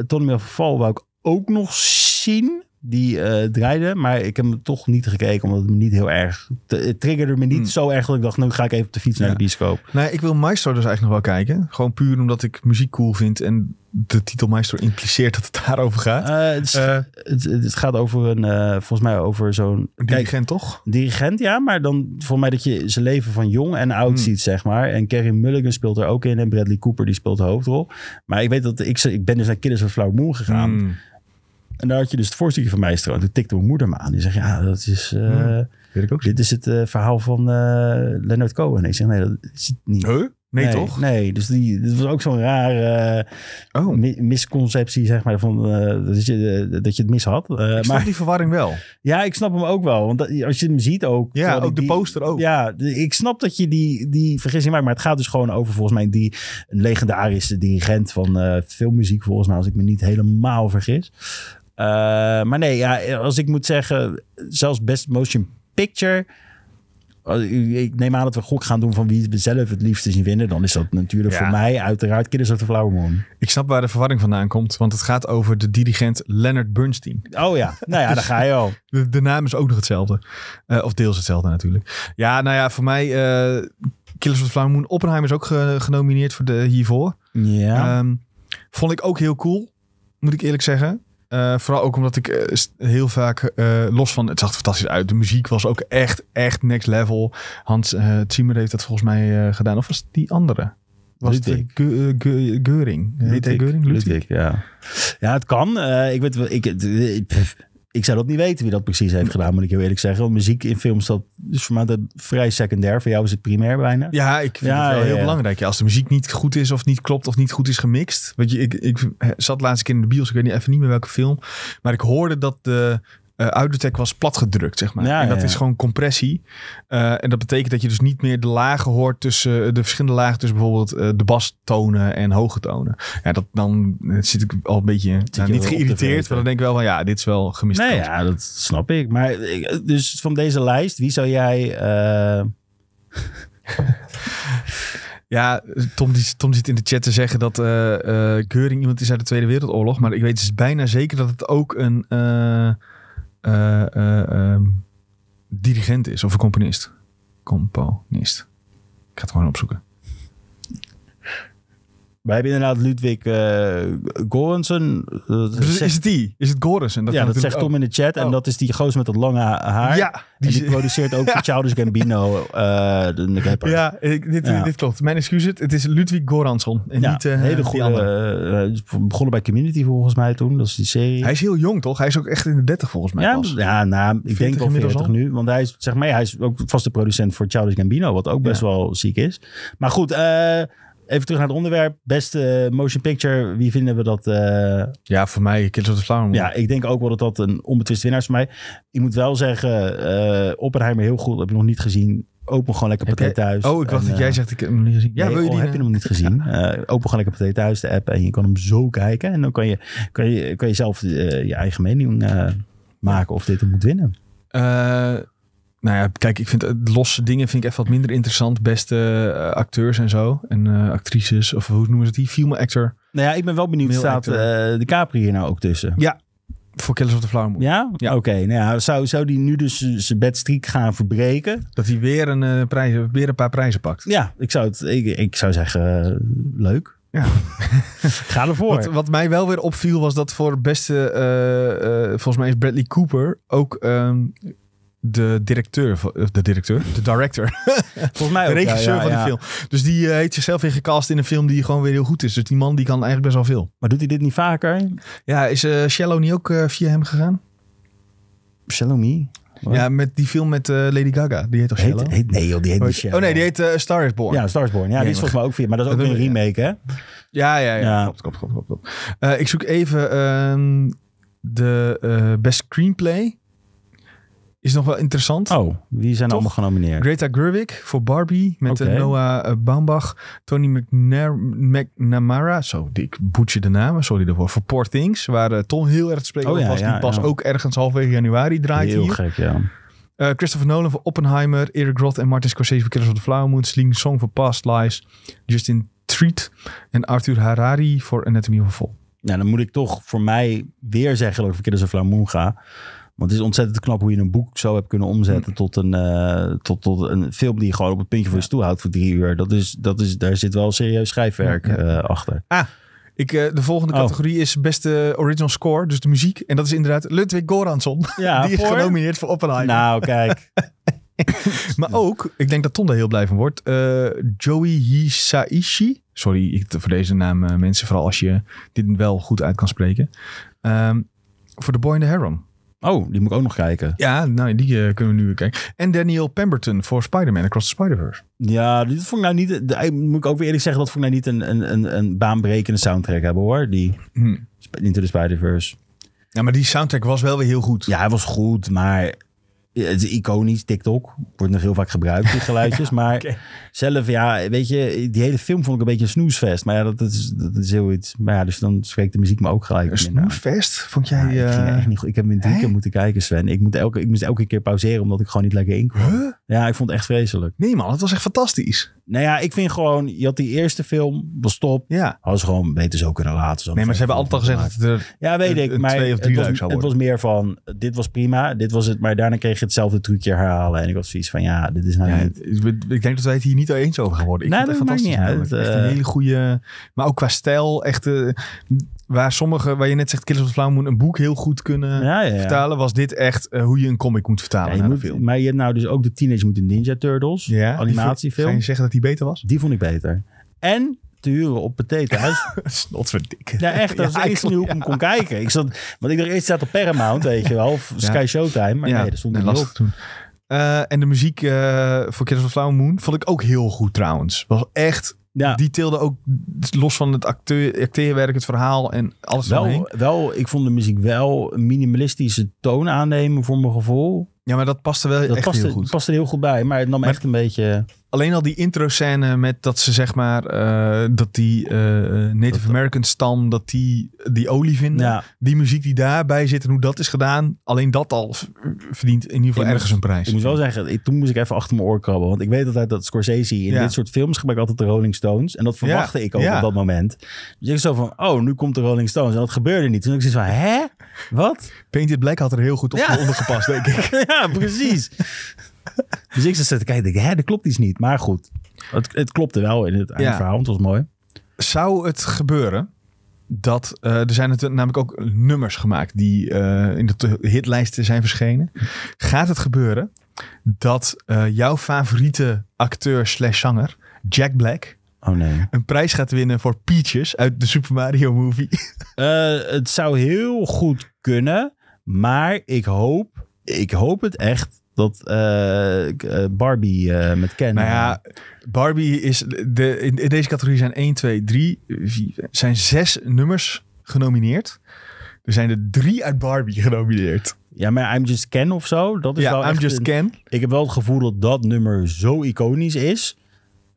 Tony Fall wou ik ook nog zien. Die eh draaide, maar ik heb hem toch niet gekeken omdat het me niet heel erg. te- Het triggerde me niet Hmm. zo erg dat ik dacht, nu ga ik even op de fiets naar de bioscoop. Nee, ik wil Maestro dus eigenlijk nog wel kijken. Gewoon puur omdat ik muziek cool vind en de titel Maestro impliceert dat het daarover gaat. Eh, het, is- Eh, het, het gaat over een, volgens mij over zo'n kijk, dirigent toch? dirigent, ja, maar dan volgens mij dat je zijn leven van jong en oud Hmm. ziet, zeg maar. En Carrie Mulligan speelt er ook in en Bradley Cooper die speelt de hoofdrol. Maar ik weet dat ik, ik ben dus naar Killers of Flower Moon gegaan. Hmm. En daar had je dus het voorstukje van Maestro. En toen tikte mijn moeder me aan. Die zegt, ja, dat is... eh. Weet ik ook Dit is het eh, verhaal van eh, Leonard Cohen. Ik zeg, nee, dat is het niet. Huh? Nee, toch? Nee, dus die, dit was ook zo'n rare Oh, mi- misconceptie, zeg maar, van, dat, je, dat je het mis had. Ik snap maar die verwarring wel. ja, ik snap hem ook wel. Want dat- als je hem ziet ook. Ja, ook de poster ook. Ja, ik snap dat je die, die vergissing maakt. Maar het gaat dus gewoon over volgens mij die een legendarische dirigent van filmmuziek. Volgens mij, als ik me niet helemaal vergis. Eh, maar nee, ja, als ik moet zeggen, zelfs Best Motion Picture. Ik neem aan dat we gok gaan doen van wie we zelf het liefste zien winnen. Dan is dat natuurlijk Ja. voor mij uiteraard Killers of the Flower Moon. Ik snap waar de verwarring vandaan komt, want het gaat over de dirigent Leonard Bernstein. Oh ja, nou ja, daar ga je al. De, de naam is ook nog hetzelfde. Eh, of deels hetzelfde natuurlijk. Ja, nou ja, voor mij... eh Killers of the Flower Moon. Oppenheimer is ook ge- genomineerd voor de hiervoor. Ja. Ehm, vond ik ook heel cool, moet ik eerlijk zeggen. Eh, vooral ook omdat ik eh, heel vaak eh, los van... Het zag er fantastisch uit. De muziek was ook echt, echt next level. Hans eh Zimmer heeft dat volgens mij gedaan. Of was het die andere? Was het Ludwig. Ge- Ge- Geuring? Geuring? Ludwig. ja. Ja, het kan. Ik weet wel, ik, ik, pff, ik zou dat niet weten wie dat precies heeft gedaan, moet ik heel eerlijk zeggen. Want muziek in films, dat is voor mij dat vrij secundair. Voor jou is het primair bijna. Ja, ik vind Ja, het wel ja, heel belangrijk. Ja, als de muziek niet goed is of niet klopt of niet goed is gemixt. Weet je, ik, ik zat laatst keer in de bios, ik weet niet, even niet meer welke film. Maar ik hoorde dat de eh audiotek was platgedrukt, zeg maar. Ja, en dat ja, is gewoon compressie. Eh, en dat betekent dat je dus niet meer de lagen hoort tussen eh, de verschillende lagen tussen bijvoorbeeld eh, de bastonen en hoge tonen. Ja, dat, dan zit ik al een beetje, nou, niet geïrriteerd, maar dan denk ik wel van ja, dit is wel gemist. Nee, kans. ja, dat snap ik. Maar dus van deze lijst, wie zou jij... Ja, Tom, die, Tom zit in de chat te zeggen dat Geuring iemand is uit de Tweede Wereldoorlog. Maar ik weet dus bijna zeker dat het ook een eh, eh, ehm, dirigent is of een componist. Componist. Ik ga het gewoon opzoeken. Wij hebben inderdaad Ludwig uh. Dat Dus zegt- is het die? Is het Goris? En ja, dat zegt Tom in de chat. En Oh. dat is die goos met dat lange haar. Ja, die, die produceert ook voor Childish Gambino eh, de, rapper. ja, ik, dit, Ja. dit klopt. Mijn excuses. Het is Ludwig Goransson. En Ja, niet eh, hele goede. eh, eh, begonnen bij Community volgens mij toen. Dat is die serie. Hij is heel jong, toch? Hij is ook echt in de 30 volgens mij ja, pas. ja, nou, ik 40 denk wel inmiddels 40 al? nu. Want hij is, zeg maar, hij is ook vaste producent voor Childish Gambino. Wat ook best Ja. wel ziek is. Maar goed, eh, even terug naar het onderwerp. Beste eh, motion picture. Wie vinden we dat? eh, Ja, voor mij Killers of the Flower Moon. ja, ik denk ook wel dat dat een onbetwist winnaar is voor mij. Ik moet wel zeggen, eh Oppenheimer heel goed. Heb je nog niet gezien. Open gewoon lekker paté thuis. Oh, ik dacht dat jij zegt, ik heb hem niet gezien. Ja, nee, wil je oh, die? heb je hem nog niet gezien? Open gewoon lekker paté thuis, de app. En je kan hem zo kijken. En dan kan je, kan je, kan je zelf je eigen mening maken of dit hem moet winnen. Nou ja, kijk, ik vind eh, losse dingen vind ik even wat minder interessant. Beste eh, acteurs en zo. En eh, actrices, of hoe noemen ze die? Film actor Nou ja, ik ben wel benieuwd. Staat de Capri hier nou ook tussen? voor Killers of the Flower Moon. Ja? Ja. Oké, nou ja, zou, zou die nu dus zijn bedstreak gaan verbreken? Dat hij weer een, prijs, weer een paar prijzen pakt. Ja, ik zou, het, ik, ik zou zeggen, leuk. Ja. Ga ervoor. Wat, wat mij wel weer opviel was dat voor beste, volgens mij is Bradley Cooper ook ehm, de directeur, van- of de directeur, de director, Volgens mij de ook. ja, regisseur ja, van de ja. film. Dus die eh, heeft zichzelf weer gecast in een film die gewoon weer heel goed is. Dus die man die kan eigenlijk best wel veel. Maar doet hij dit niet vaker? Ja, is eh Shallow niet ook eh, via hem gegaan? Shallow Me? Ja, met die film met eh, Lady Gaga. Die heet toch Shallow? Heet, heet, nee joh, die heet niet Shallow. oh nee, die heet eh, Star is Born. Ja, Star is Born. Ja, die is volgens mij ook via. Maar dat is ook Dat een remake, hè? ja, ja. ja. Ja. Klopt, klopt, klopt. klopt, klopt. Eh, ik zoek even ehm, de eh, best screenplay. Is nog wel interessant. Oh, wie zijn Toch? allemaal genomineerd? Greta Gerwig voor Barbie met eh, Noah eh, Baumbach, Tony McNair, McNamara, zo, ik boetje de namen, sorry daarvoor, voor Poor Things, waar eh, Tom heel erg te spreken Oh over ja, was, ja, die pas ja. ook ergens halverwege januari draait Heel hier. gek, ja. Christopher Nolan voor Oppenheimer, Eric Roth en Martin Scorsese voor Killers of the Flower Moon, Sling Song voor Past Lives, Justin Treat en Arthur Harari voor Anatomy of a Fall. Nou, dan moet ik toch voor mij weer zeggen dat ik voor Killers of Flower Moon ga. Want het is ontzettend knap hoe je een boek zo hebt kunnen omzetten tot, een, eh, tot, tot een film die je gewoon op het puntje van je stoel houdt voor drie uur. Dat is, dat is, daar zit wel serieus schrijfwerk Ja, eh, achter. Ik, eh, de volgende Oh. categorie is beste original score, dus de muziek. En dat is inderdaad Ludwig Goransson. Ja, die is voor? genomineerd voor Oppenheimer. Nou, kijk. Maar ook, ik denk dat Tom daar heel blij van wordt, Joey Hisaishi. Sorry ik, voor deze naam, mensen, vooral als je dit wel goed uit kan spreken. Ehm, voor The Boy and the Heron. Oh, die moet ik ook nog kijken. Ja, nou, die eh, kunnen we nu weer kijken. En Daniel Pemberton voor Spider-Man Across the Spider-Verse. Ja, dit vond ik nou niet... de- moet ik ook weer eerlijk zeggen, dat vond ik nou niet een, een, een, een baanbrekende soundtrack hebben hoor. Die Hm. Into the Spider-Verse. Ja, maar die soundtrack was wel weer heel goed. Ja, hij was goed, maar het is iconisch. TikTok wordt nog heel vaak gebruikt, die geluidjes. maar zelf, ja, weet je, die hele film vond ik een beetje een snoesfest. Maar ja, dat, is, dat is heel iets. Maar ja, dus dan spreekt de muziek me ook gelijk Een. Snoesfest, vond Ja, jij... ik, ging eh, echt niet goed. ik heb hem in drie keer moeten kijken, Sven. Ik, moet elke, ik moest elke keer pauzeren, omdat ik gewoon niet lekker in kwam. huh? Ja, ik vond het echt vreselijk. Nee man, het was echt fantastisch. Nou ja, ik vind gewoon, je had die eerste film, was top. Ja. Hadden ze gewoon beter zo kunnen laten. zo Nee, maar ze hebben altijd al gezegd dat het er... Ja, weet een- ik. een Maar twee of drie het, was, zou het was meer van, dit was prima, dit was het. Maar daarna kreeg je hetzelfde trucje herhalen. En ik was zoiets van, ja, dit is nou Ja, niet... ik denk dat wij het hier niet eens over gaan worden. Ik Nee, vond het dat echt maakt fantastisch. niet uit. Echt een Eh, hele goede... Maar ook qua stijl, echt... eh, waar sommige, waar je net zegt, Killers of the Flower Moon, een boek heel goed kunnen Ja, ja, ja. vertalen, was dit echt eh, hoe je een comic moet vertalen je moet, film. maar je hebt nou dus ook de Teenage Mutant Ninja Turtles Ja, animatiefilm. Ga je zeggen dat die beter was? Die vond ik beter. En te huren op Pathé thuis. Snotverdikke. Ja, echt. Dat Ja, is de enige hoe ik hem kon kijken. Ik zat, want ik dacht eerst staat op Paramount, weet je wel. Of Sky Showtime. Maar nee, dat stond er nee, niet op. toen. Eh, en de muziek eh, voor Killers of Flower Moon vond ik ook heel goed trouwens. Was echt, Ja, die tilde ook los van het acteur, acteerwerk, het verhaal en alles wel, wel, ik vond de muziek wel een minimalistische toon aannemen voor mijn gevoel. Ja, maar dat paste wel Dat echt paste, heel goed. paste er heel goed bij. Maar het nam Maar- echt een beetje... Alleen al die intro-scène met dat ze zeg maar, eh, dat die eh, Native American stam, dat die die olie vinden. Ja, Die muziek die daarbij zit en hoe dat is gedaan, alleen dat al verdient in ieder geval Ik ergens moet- een prijs. ik moet wel zeggen, ik- toen moest ik even achter mijn oor krabben. Want ik weet altijd dat Scorsese in Ja. dit soort films gebruikt altijd de Rolling Stones. En dat verwachtte ik ook op dat moment. Dus ik zo van, oh, nu komt de Rolling Stones. En dat gebeurde niet. Toen ik zoiets van, hè? Wat? Painted Black had er heel goed op Ja. ondergepast, denk ik. ja, precies. dus ik zat te kijken, denk, hè, dat klopt iets niet. Maar goed, het, het klopte wel in het eindverhaal. Het was mooi. Zou het gebeuren dat eh, er zijn natuurlijk namelijk ook nummers gemaakt die eh, in de hitlijsten zijn verschenen. Gaat het gebeuren dat eh, jouw favoriete acteur slash zanger Jack Black Oh nee. een prijs gaat winnen voor Peaches uit de Super Mario movie? Eh, het zou heel goed kunnen. Maar ik hoop, ik hoop het echt dat eh, eh, Barbie met Ken... nou ja, Barbie is de, in, in deze categorie zijn 1, 2, 3, 4, zijn zes nummers genomineerd. Er zijn er drie uit Barbie genomineerd. Ja, maar I'm Just Ken of zo. Dat is wel Ja, I'm echt Just een- Ken. Ik heb wel het gevoel dat dat nummer zo iconisch is.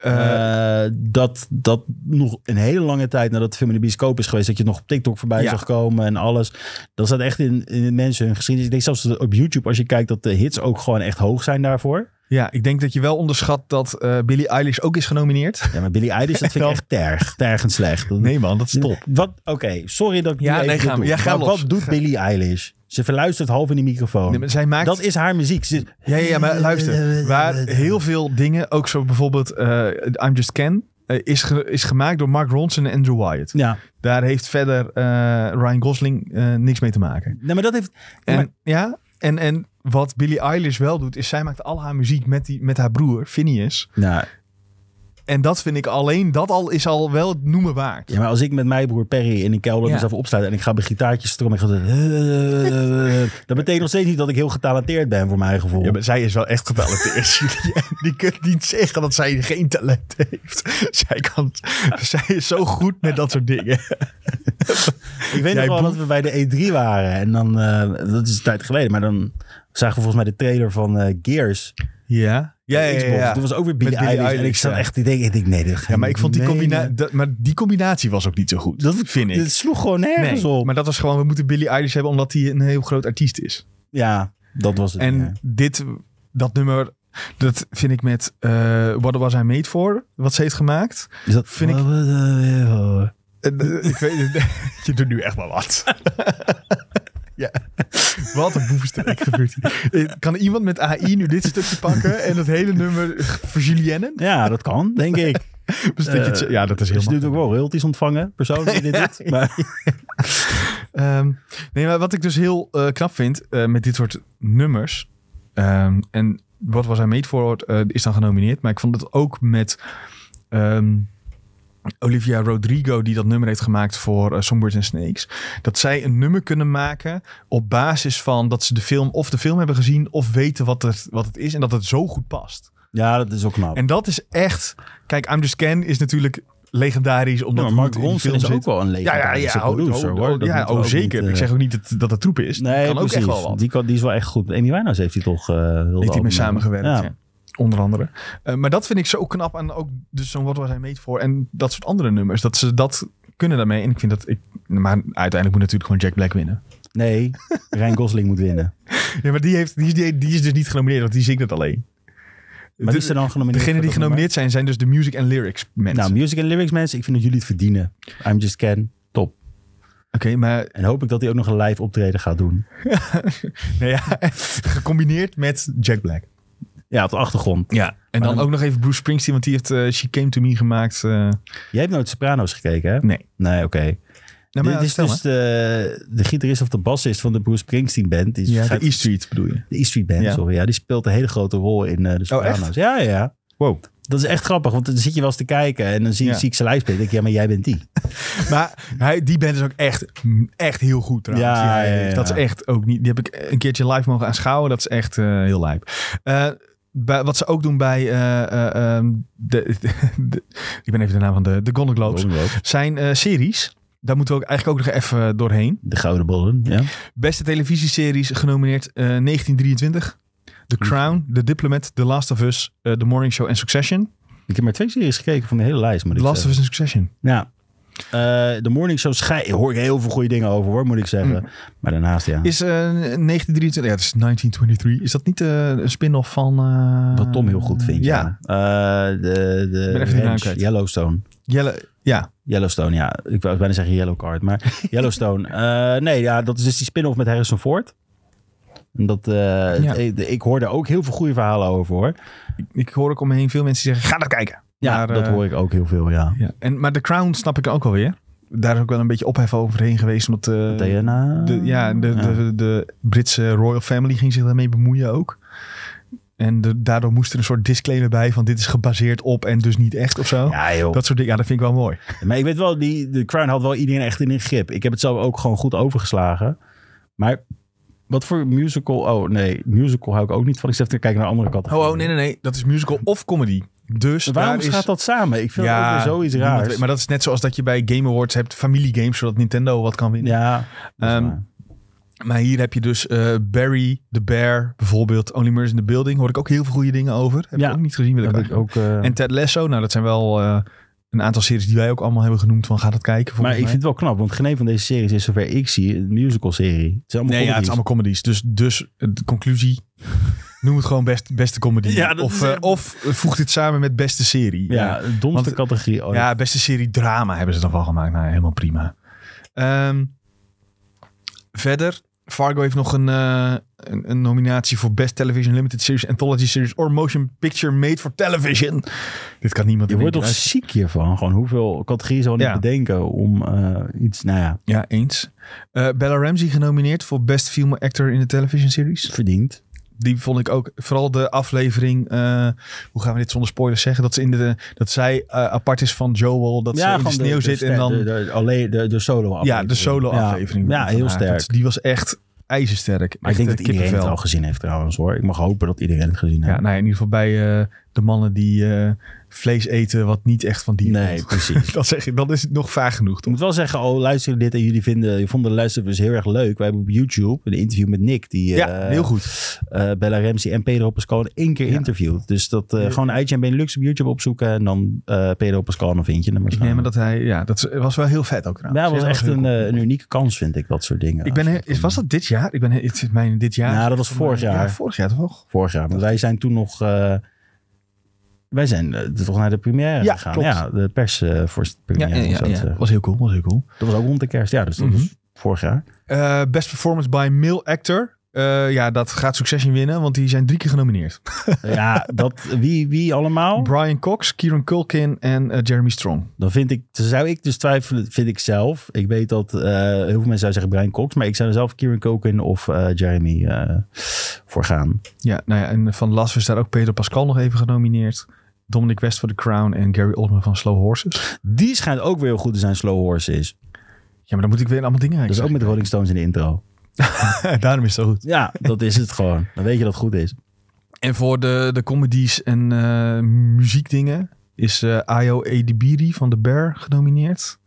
Eh, eh, dat dat nog een hele lange tijd nadat de film in de bioscoop is geweest, dat je nog op TikTok voorbij Ja. zag komen en alles. Dat staat echt in, in mensen hun geschiedenis. Ik denk zelfs dat op YouTube, als je kijkt, dat de hits ook gewoon echt hoog zijn daarvoor. Ja, ik denk dat je wel onderschat dat eh Billie Eilish ook is genomineerd. Ja, maar Billie Eilish, dat vind ik echt terg. Tergend slecht. Dat- Nee man, dat is top. Wat? Oké, sorry dat ik Ja, nee, ja, los. Wat doet Billie Eilish? Ze verluistert half in de microfoon. Nee, maar zij maakt... dat is haar muziek. Ze- Ja, ja, ja, maar luister. Waar heel veel dingen, ook zo bijvoorbeeld eh, I'm Just Ken, eh, is, ge- is gemaakt door Mark Ronson en Andrew Wyatt. Ja, Daar heeft verder eh, Ryan Gosling niks mee te maken. nee, maar dat heeft... En, maar- ja, en, en wat Billie Eilish wel doet, is zij maakt al haar muziek met, die, met haar broer, Phineas. Nou, En dat vind ik alleen, dat al is al wel het noemen waard. Ja, maar als ik met mijn broer Perry in een kelder Ja. mezelf opsluit en ik ga op een gitaartje strommen, ik ga zo- dat betekent nog steeds niet dat ik heel getalenteerd ben voor mijn gevoel. Ja, maar zij is wel echt getalenteerd. Die kunt niet zeggen dat zij geen talent heeft. Zij, kan, zij is zo goed met dat soort dingen. ik weet nog wel dat we bij de E3 waren en dan, eh, dat is een tijd geleden, maar dan zagen we volgens mij de trailer van eh, Gears. Ja, ja, ja. Xbox. ja, Toen was ook weer Billie, Billie Eilish, en ik zat echt, ik denk, ik denk nee, dit Ja, maar ik vond die, nee, combina nee. dat, maar die combinatie was ook niet zo goed. Dat vind ik. Het sloeg gewoon nergens Nee, op. maar dat was gewoon, we moeten Billie Eilish hebben omdat hij een heel groot artiest is. Ja, dat was het. En ja. dit, dat nummer, dat vind ik met eh What Was I Made For, wat ze heeft gemaakt. Is dat, vind ik- ik... Ik weet, je doet nu echt wel wat. ja. Wat een boevenstreek gebeurt hier. Eh, Kan iemand met AI nu dit stukje pakken en dat hele nummer verjuliennen? Ja, dat kan, denk ik. Dus dat je het zo- ja, dat is heel Dus je doet ook wel royalties ontvangen, persoon die dit Ja, doet. Maar, Ehm, nee, maar wat ik dus heel eh, knap vind eh, met dit soort nummers. ehm, en wat was hij made for eh, is dan genomineerd. Maar ik vond het ook met. ehm, Olivia Rodrigo, die dat nummer heeft gemaakt voor uh, Songbirds and Snakes. Dat zij een nummer kunnen maken op basis van dat ze de film of de film hebben gezien of weten wat, er, wat het is en dat het zo goed past. Ja, dat is ook knap. En dat is echt... Kijk, I'm Just Ken is natuurlijk legendarisch. Omdat ja, maar Mark Ronson is ook wel een legendarische ja, ja, ja, producer, oh, hoor. Ja, oh, zeker. Niet, uh... Ik zeg ook niet dat, dat het troep is. Nee, kan precies. ook echt wel wat. Die, kan, die is wel echt goed. Amy Winehouse heeft hij toch uh, heel Heeft hij mee samengewerkt, ja. Onder andere. Uh, maar dat vind ik zo knap. En ook dus zo'n What Was I Made For. En dat soort andere nummers. Dat ze dat kunnen daarmee. En ik vind dat ik... Maar uiteindelijk moet natuurlijk gewoon Jack Black winnen. Nee, Ryan Gosling moet winnen. Ja, maar die, heeft, die, die, die is dus niet genomineerd. Want die zingt het alleen. Maar die zijn dan genomineerd. Degenen die genomineerd zijn, zijn dus de music en lyrics mensen. Nou, music en lyrics mensen, ik vind dat jullie het verdienen. I'm Just Ken, top. Oké, okay, maar... En hoop ik dat hij ook nog een live optreden gaat doen. nee, ja, gecombineerd met Jack Black. Ja, op de achtergrond. Ja, en dan, dan, ook nog even Bruce Springsteen, want die heeft uh, She Came To Me gemaakt. Uh... Jij hebt nooit Sopranos gekeken, hè? Nee. Nee, oké. Okay. Nou, Dit is dus de, de gitarist of de bassist van de Bruce Springsteen band. Die ja, de E Street bedoel je? De E Street band, ja. sorry. Ja, die speelt een hele grote rol in uh, de Sopranos. Oh, ja, ja. Wow. Dat is echt grappig, want dan zit je wel eens te kijken en dan zie, ja. zie ik zijn lijf spelen. denk ik, ja, maar jij bent die. maar hij, die band is ook echt, echt heel goed trouwens. Ja, ja, ja, Dat is echt ook niet... Die heb ik een keertje live mogen aanschouwen. Dat is echt uh, heel lijp. Uh, bij, wat ze ook doen bij uh, uh, um, de, de, de, ik ben even de naam van de, de Golden Globes, Golden zijn uh, series. Daar moeten we ook eigenlijk ook nog even doorheen. De Gouden Bollen, ja. Beste televisieseries genomineerd 1923. The Crown, The Diplomat, The Last of Us, The Morning Show en Succession. Ik heb maar twee series gekeken van de hele lijst. The Last of Us en Succession. Ja. De Morning Show schij, hoor ik heel veel goede dingen over hoor, moet ik zeggen. Mm. Maar daarnaast ja. Is 1923, ja, het is 1923. Is dat niet een spin-off van... Wat Tom heel goed vindt, ja. ja. de de ranch, Yellowstone. Yellow, ja. Yellowstone, ja. Ik wou bijna zeggen Yellow Card, maar Yellowstone. Uh, nee, ja, dat is dus die spin-off met Harrison Ford. En dat, uh, ja. ik, ik hoor daar ook heel veel goede verhalen over, hoor. Ik, ik hoor ook om me heen veel mensen zeggen, ga dat kijken. Ja, maar, dat uh, hoor ik ook heel veel, ja. ja. En, maar The Crown snap ik ook alweer. Daar is ook wel een beetje ophef overheen geweest. Omdat uh, Diana... de, ja, de, ja. De, de, Britse royal family ging zich daarmee bemoeien ook. En de, daardoor moest er een soort disclaimer bij van dit is gebaseerd op en dus niet echt of zo. Ja, joh. Dat soort dingen, ja, dat vind ik wel mooi. Maar ik weet wel, die, de Crown had wel iedereen echt in een grip. Ik heb het zelf ook gewoon goed overgeslagen. Maar wat voor musical? Oh nee, musical hou ik ook niet van. Ik zit te kijken naar andere categorieën. Oh, oh nee, nee, nee. Dat is musical of comedy. Dus waarom is... gaat dat samen? Ik vind ja, ook weer zoiets raars. Weet, maar dat is net zoals dat je bij Game Awards hebt familiegames, zodat Nintendo wat kan winnen. Ja, um, maar hier heb je dus uh, Barry, The Bear, bijvoorbeeld Only Murders in the Building. Hoor ik ook heel veel goede dingen over. Heb ja. ik ook niet gezien. Heb ik ook, uh... En Ted Lasso, nou dat zijn wel uh, een aantal series die wij ook allemaal hebben genoemd van ga dat kijken. Maar ik mij. vind het wel knap, want geen van deze series is zover ik zie een musical serie. Het allemaal nee, ja, het is allemaal comedies. Dus, dus de conclusie, noem het gewoon best, beste comedy. Ja, of, uh, of voeg dit samen met beste serie. Ja, de domste want, categorie ooit. Ja, beste serie drama hebben ze dan wel gemaakt. Nou, helemaal prima. Um, verder, Fargo heeft nog een, uh, een, een, nominatie voor Best Television Limited Series, Anthology Series or Motion Picture Made for Television. Dit kan niemand Je wordt toch ziek hiervan? Gewoon hoeveel categorieën zou ja. bedenken om uh, iets, nou ja. Ja, eens. Uh, Bella Ramsey genomineerd voor Best Female Actor in the Television Series. Verdiend. Die vond ik ook, vooral de aflevering, uh, hoe gaan we dit zonder spoilers zeggen? Dat, ze in de, dat zij uh, apart is van Joel, dat ja, ze in de sneeuw de, zit de, en dan... De, alleen de, de solo aflevering. Ja, de solo aflevering. Ja, ja heel sterk. Dat, die was echt ijzersterk. Maar ik denk dat iedereen het al gezien heeft trouwens hoor. Ik mag hopen dat iedereen het gezien heeft. Ja, nou, in ieder geval bij de mannen die vlees eten wat niet echt van dieren Nee, precies. dat, zeg ik, dat is nog vaag genoeg. Ik moet wel zeggen, oh luisteren dit en jullie vinden, je vonden de luisteren dus heel erg leuk. Wij hebben op YouTube een interview met Nick. Die, ja, uh, heel goed. Bella Ramsey en Pedro Pascal één keer ja. interviewd. Dus dat ja. gewoon IGN Benelux op YouTube opzoeken en dan Pedro Pascal dan vind je hem. Ik neem maar dat hij, ja, dat was wel heel vet ook. Ja, dat was echt een, een unieke kans vind ik, dat soort dingen. Ik ben, is, was dat dit jaar? Ik ben, het is mijn dit jaar. Nou, dat was vorig jaar. Ja, vorig jaar toch? Vorig jaar. Maar wij zijn toen nog... Wij zijn uh, toch naar de première ja, gegaan. Klopt. Ja, de pers uh, voor de première. Ja, ja, ja, ja. was heel cool. Was heel cool. Dat was ook rond de kerst. Ja, dus dat mm -hmm. was vorig jaar. Uh, best performance by male actor. Uh, ja, dat gaat Succession winnen, want die zijn drie keer genomineerd. ja, dat, wie, wie allemaal? Brian Cox, Kieran Culkin en uh, Jeremy Strong. Dan vind ik, zou ik dus twijfelen, vind ik zelf. Ik weet dat uh, heel veel mensen zouden zeggen Brian Cox, maar ik zou er zelf Kieran Culkin of Jeremy voor gaan. Ja, nou ja, en van Las is daar ook Pedro Pascal nog even genomineerd. Dominic West voor The Crown en Gary Oldman van Slow Horses. Die schijnt ook weer heel goed te zijn, Slow Horses. Ja, maar dan moet ik weer allemaal dingen Dat is ook met de Rolling Stones in de intro. Daarom is het zo goed. Ja, dat is het gewoon. Dan weet je dat het goed is. En voor de, de comedies en eh, muziekdingen is eh Ayo Edibiri van The Bear genomineerd.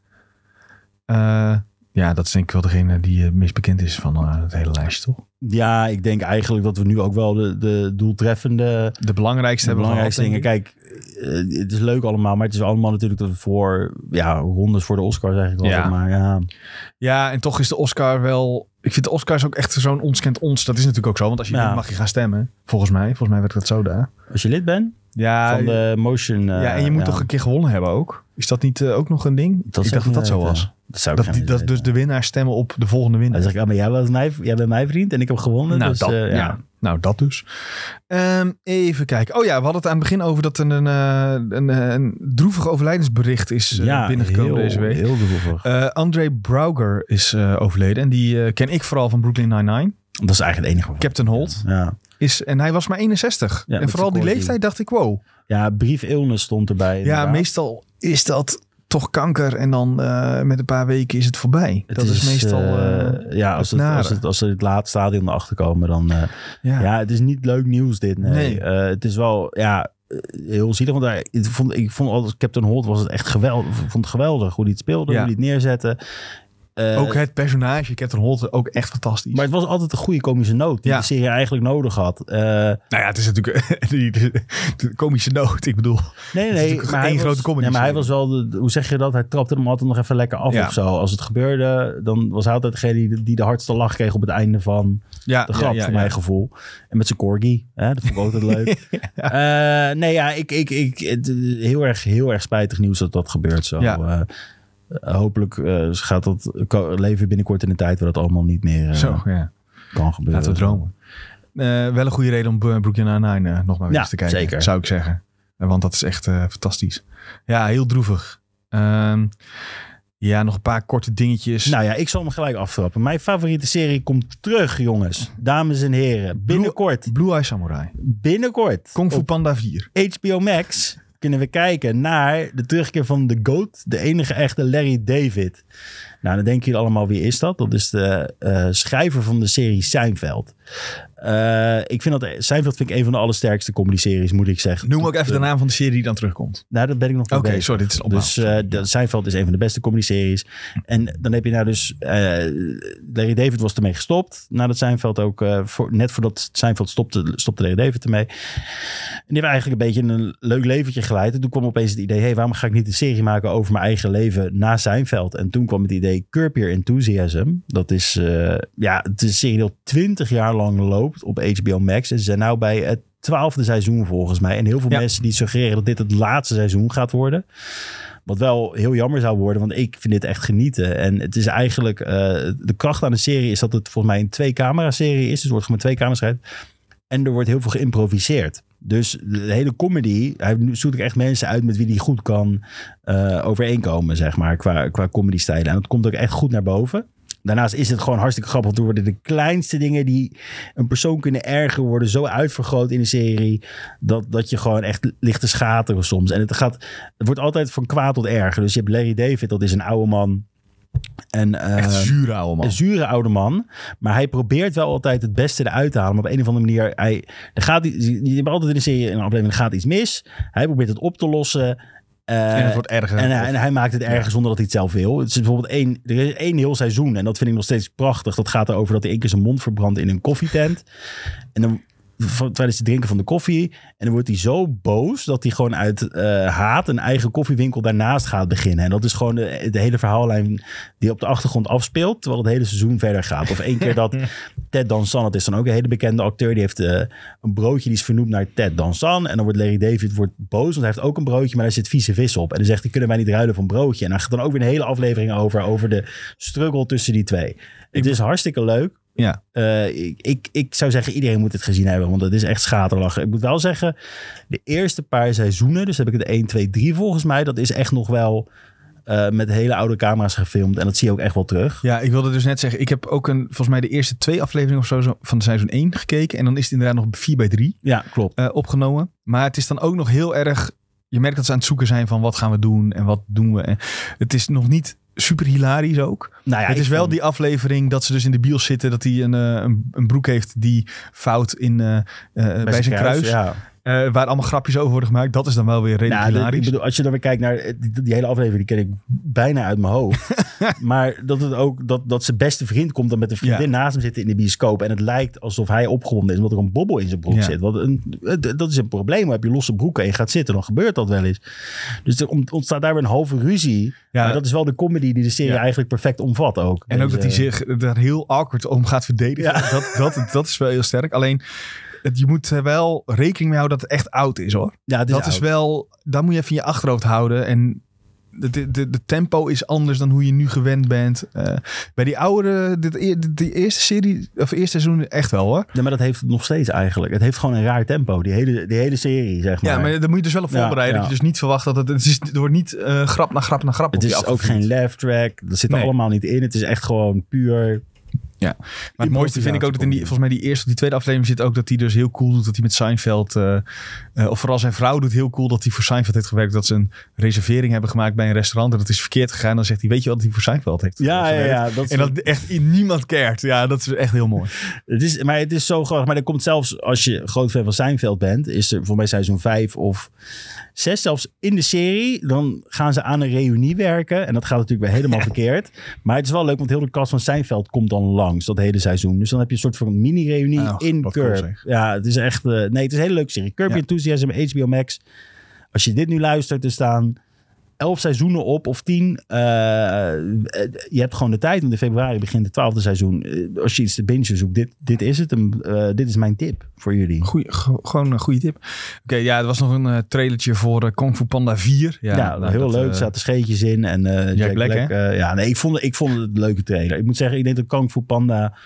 Eh, ja, dat is denk ik wel degene die het meest bekend is van het hele lijstje, toch? Ja, ik denk eigenlijk dat we nu ook wel de, de doeltreffende, De belangrijkste de hebben belangrijkste dingen. Kijk, het is leuk allemaal, maar het is allemaal natuurlijk voor, ja, rondes voor de Oscars eigenlijk wel. Ja. Maar ja. Ja, en toch is de Oscar wel... Ik vind de Oscars ook echt zo'n ons kent ons. Dat is natuurlijk ook zo, want als je Ja. mag je gaan stemmen. Volgens mij. Volgens mij werkt dat zo daar. als je lid bent Ja, van de motion... eh, ja en je moet toch een keer gewonnen hebben ook? Is dat niet eh, ook nog een ding? Dat ik dacht dat dat zo was. Dat zou Dat, die, dat dus de winnaar stemmen op de volgende winnaar. Dan zeg ik, ah, maar jij, was mijn, jij bent mijn vriend en ik heb gewonnen. Nou, dus, dat, eh, ja. nou, dat dus. Ehm, even kijken. Oh ja, we hadden het aan het begin over dat er een, eh, een, eh, een droevig overlijdensbericht is eh, ja, binnengekomen heel, deze week. Heel droevig. Eh André Brauger is eh, overleden. En die eh, ken ik vooral van Brooklyn Nine-Nine. dat is eigenlijk het enige. Captain Holt. Ja. Is, en hij was maar 61. Ja, en vooral die leeftijd dacht ik, wow. ja, brief illness stond erbij. Ja, meestal is dat toch kanker. En dan eh, met een paar weken is het voorbij. Het dat is, meestal... eh, eh, ja, als, het het, als, het, als ze het laat stadion erachter komen, dan... ja. ja. het is niet leuk nieuws dit. Nee. Nee. Het is wel, ja, heel zielig. Want hij, ik, vond, ik vond altijd Captain Holt was het echt geweldig. Vond het geweldig hoe hij het speelde, Ja. hoe hij het neerzette. Eh, ook het personage, Captain Holt, ook echt fantastisch. maar het was altijd een goede komische noot die Ja. de serie eigenlijk nodig had. Eh, Nou ja, het is natuurlijk die, de, komische noot. Ik bedoel, nee, nee, maar één hij, grote was, comedy ja, maar hij was wel, de, hoe zeg je dat? Hij trapte hem altijd nog even lekker af Ja. of zo. Als het gebeurde, dan was hij altijd degene die, die de hardste lach kreeg op het einde van ja, de grap, voor mijn gevoel. En met zijn corgi, hè, dat vond ik altijd leuk. Eh, nee, ja, ik, ik, ik, het, heel, erg, heel erg spijtig nieuws dat dat gebeurt zo. Ja. Hopelijk eh, gaat dat leven binnenkort in een tijd waar dat allemaal niet meer eh, Zo, ja. kan gebeuren. Laten we dromen. Eh, wel een goede reden om Bro- Brooklyn Nine-Nine eh, nog maar weer eens te kijken. zeker. Zou ik zeggen. Want dat is echt fantastisch. Ja, heel droevig. Ehm, ja, nog een paar korte dingetjes. Nou ja, ik zal hem gelijk aftrappen. Mijn favoriete serie komt terug, jongens. Dames en heren. Binnenkort. Blue Eye Samurai. Binnenkort. Kung Fu Panda 4. HBO Max kunnen we kijken naar de terugkeer van de GOAT, de enige echte Larry David. Nou, dan denken jullie allemaal, wie is dat? Dat is de eh, schrijver van de serie Seinfeld. Eh, ik vind dat Seinfeld vind ik een van de allersterkste comedy-series, moet ik zeggen. Noem ook even de naam van de serie die dan terugkomt. Nou, dat ben ik nog Oké, niet bezig. sorry, dit is opbouw. Dus eh, de, Seinfeld is een van de beste comedy-series. En dan heb je nou dus... eh, Larry David was ermee gestopt. Nadat Seinfeld ook... eh, voor, net voordat Seinfeld stopte, stopte Larry David ermee. En die heeft eigenlijk een beetje een leuk leventje geleid. En toen kwam opeens het idee... hey, waarom ga ik niet een serie maken over mijn eigen leven na Seinfeld? En toen kwam het idee Curb Your Enthusiasm. Dat is... eh, ja, het is een serie die al twintig jaar lang loopt op HBO Max. En ze zijn nou bij het twaalfde seizoen volgens mij. En heel veel Ja. mensen die suggereren dat dit het laatste seizoen gaat worden. Wat wel heel jammer zou worden, want ik vind dit echt genieten. En het is eigenlijk, eh, de kracht aan de serie is dat het volgens mij een twee-camera-serie is. Dus er wordt gewoon twee camera's. En er wordt heel veel geïmproviseerd. Dus de hele comedy, hij zoekt ook echt mensen uit met wie hij goed kan eh, overeenkomen, zeg maar, qua, qua comedy-stijlen. En dat komt ook echt goed naar boven. Daarnaast is het gewoon hartstikke grappig. want Er worden de kleinste dingen die een persoon kunnen ergeren, worden zo uitvergroot in de serie. Dat, dat je gewoon echt ligt te schateren soms. En het, gaat, het wordt altijd van kwaad tot erger. Dus je hebt Larry David, dat is een oude man. En, eh, Echt zure oude man. een zure oude man. Maar hij probeert wel altijd het beste eruit te halen. Maar op een of andere manier. Hij, er gaat, je hebt altijd in de serie, in een aflevering, er gaat iets mis. Hij probeert het op te lossen. Eh, en het wordt erger. en, hij, en hij maakt het erger zonder dat hij het zelf wil. Het is bijvoorbeeld één, er is één heel seizoen. En dat vind ik nog steeds prachtig. Dat gaat erover dat hij één keer zijn mond verbrandt in een koffietent. En dan tijdens het drinken van de koffie. En dan wordt hij zo boos dat hij gewoon uit eh, haat een eigen koffiewinkel daarnaast gaat beginnen. En dat is gewoon de, de hele verhaallijn die op de achtergrond afspeelt. Terwijl het hele seizoen verder gaat. Of één keer dat Ted Danson, dat is dan ook een hele bekende acteur. Die heeft eh, een broodje die is vernoemd naar Ted Danson. En dan wordt Larry David wordt boos, want hij heeft ook een broodje, maar daar zit vieze vis op. En dan zegt hij, kunnen wij niet ruilen van broodje? En daar gaat dan ook weer een hele aflevering over, over de struggle tussen die twee. Het is hartstikke leuk. Ja. Eh, ik, ik, ik zou zeggen, iedereen moet het gezien hebben, want het is echt schaterlachen. Ik moet wel zeggen, de eerste paar seizoenen, dus heb ik het 1, 2, 3 volgens mij, dat is echt nog wel eh, met hele oude camera's gefilmd. En dat zie je ook echt wel terug. Ja, ik wilde dus net zeggen, ik heb ook een, volgens mij de eerste twee afleveringen of zo zo van seizoen 1 gekeken. En dan is het inderdaad nog 4 bij 3 Ja, klopt. eh, opgenomen. Maar het is dan ook nog heel erg je merkt dat ze aan het zoeken zijn van wat gaan we doen en wat doen we. En het is nog niet super hilarisch ook. Nou ja, het is wel die aflevering dat ze dus in de bios zitten. Dat hij een, eh, een, een broek heeft die fout in, eh, eh, bij, zijn kruis. Ja. Eh, waar allemaal grapjes over worden gemaakt. Dat is dan wel weer redelijk Nou, hilarisch. ik bedoel, als je dan weer kijkt naar eh, die, die hele aflevering, die ken ik bijna uit mijn hoofd. maar dat het ook dat, dat zijn beste vriend komt dan met een vriendin naast hem zitten in de bioscoop. En het lijkt alsof hij opgewonden is omdat er een bobbel in zijn broek Ja. zit. Want een, het- dat is een probleem. Heb je losse broeken en je gaat zitten, dan gebeurt dat wel eens. Dus er ont- ontstaat daar weer een halve ruzie. Ja. Maar dat is wel de comedy die de serie Ja. eigenlijk perfect omvat ook. En ook dat hij zich daar heel awkward om gaat verdedigen. Dat, dat, dat is wel heel sterk. Alleen, je moet er wel rekening mee houden dat het echt oud is hoor. Ja, dat is wel, dat moet je even in je achterhoofd houden. En de, de, tempo is anders dan hoe je nu gewend bent. Eh, bij die oude, dit, e- dit- die eerste serie, of eerste seizoen echt wel hoor. Ja, maar dat heeft het nog steeds eigenlijk. Het heeft gewoon een raar tempo. Die hele, die hele serie, zeg maar. Ja, maar dan moet je dus wel op voorbereiden. ja. Dat je dus niet verwacht dat het, het, is, er wordt niet eh, grap na grap na grap Het is ook geen laugh track. Dat zit er Nee. allemaal niet in. Het is echt gewoon puur... Maar het mooiste vind ik ook dat in die, volgens mij die eerste of die tweede aflevering zit ook dat hij dus heel cool doet dat hij met Seinfeld, eh, eh, of vooral zijn vrouw doet heel cool dat hij voor Seinfeld heeft gewerkt. Dat ze een reservering hebben gemaakt bij een restaurant en dat is verkeerd gegaan. Dan zegt hij, weet je wat hij voor Seinfeld heeft Ja, ja, ja. Dat is, En dat echt in niemand cared. Ja, dat is echt heel mooi. het is, maar het is zo grappig. Maar er komt zelfs, als je groot fan van Seinfeld bent, is er voor mij seizoen 5 of 6 zelfs in de serie. Dan gaan ze aan een reunie werken. En dat gaat natuurlijk weer helemaal verkeerd. Maar het is wel leuk, want heel de cast van Seinfeld komt dan langs dat hele seizoen. Dus dan heb je een soort van mini-reunie Oh, in Curb. ja, het is echt... eh, nee, het is een hele leuke serie. Curb Ja. Your Enthusiasm, HBO Max. Als je dit nu luistert, er staan elf seizoenen op of tien. Eh, je hebt gewoon de tijd. Want in februari begint het twaalfde seizoen. Eh, als je iets te bingen zoekt, dit, dit is het. Een, eh, dit is mijn tip voor jullie. Goeie, go- gewoon een goede tip. Oké, ja, er was nog een eh, trailertje voor eh, Kung Fu Panda 4. Ja, Ja, nou, heel dat, leuk. eh, Er zaten scheetjes in. En eh, Jack, Black, Black. eh, ja, nee, ik vond, ik vond het een leuke trailer. Ik moet zeggen, ik denk dat Kung Fu Panda...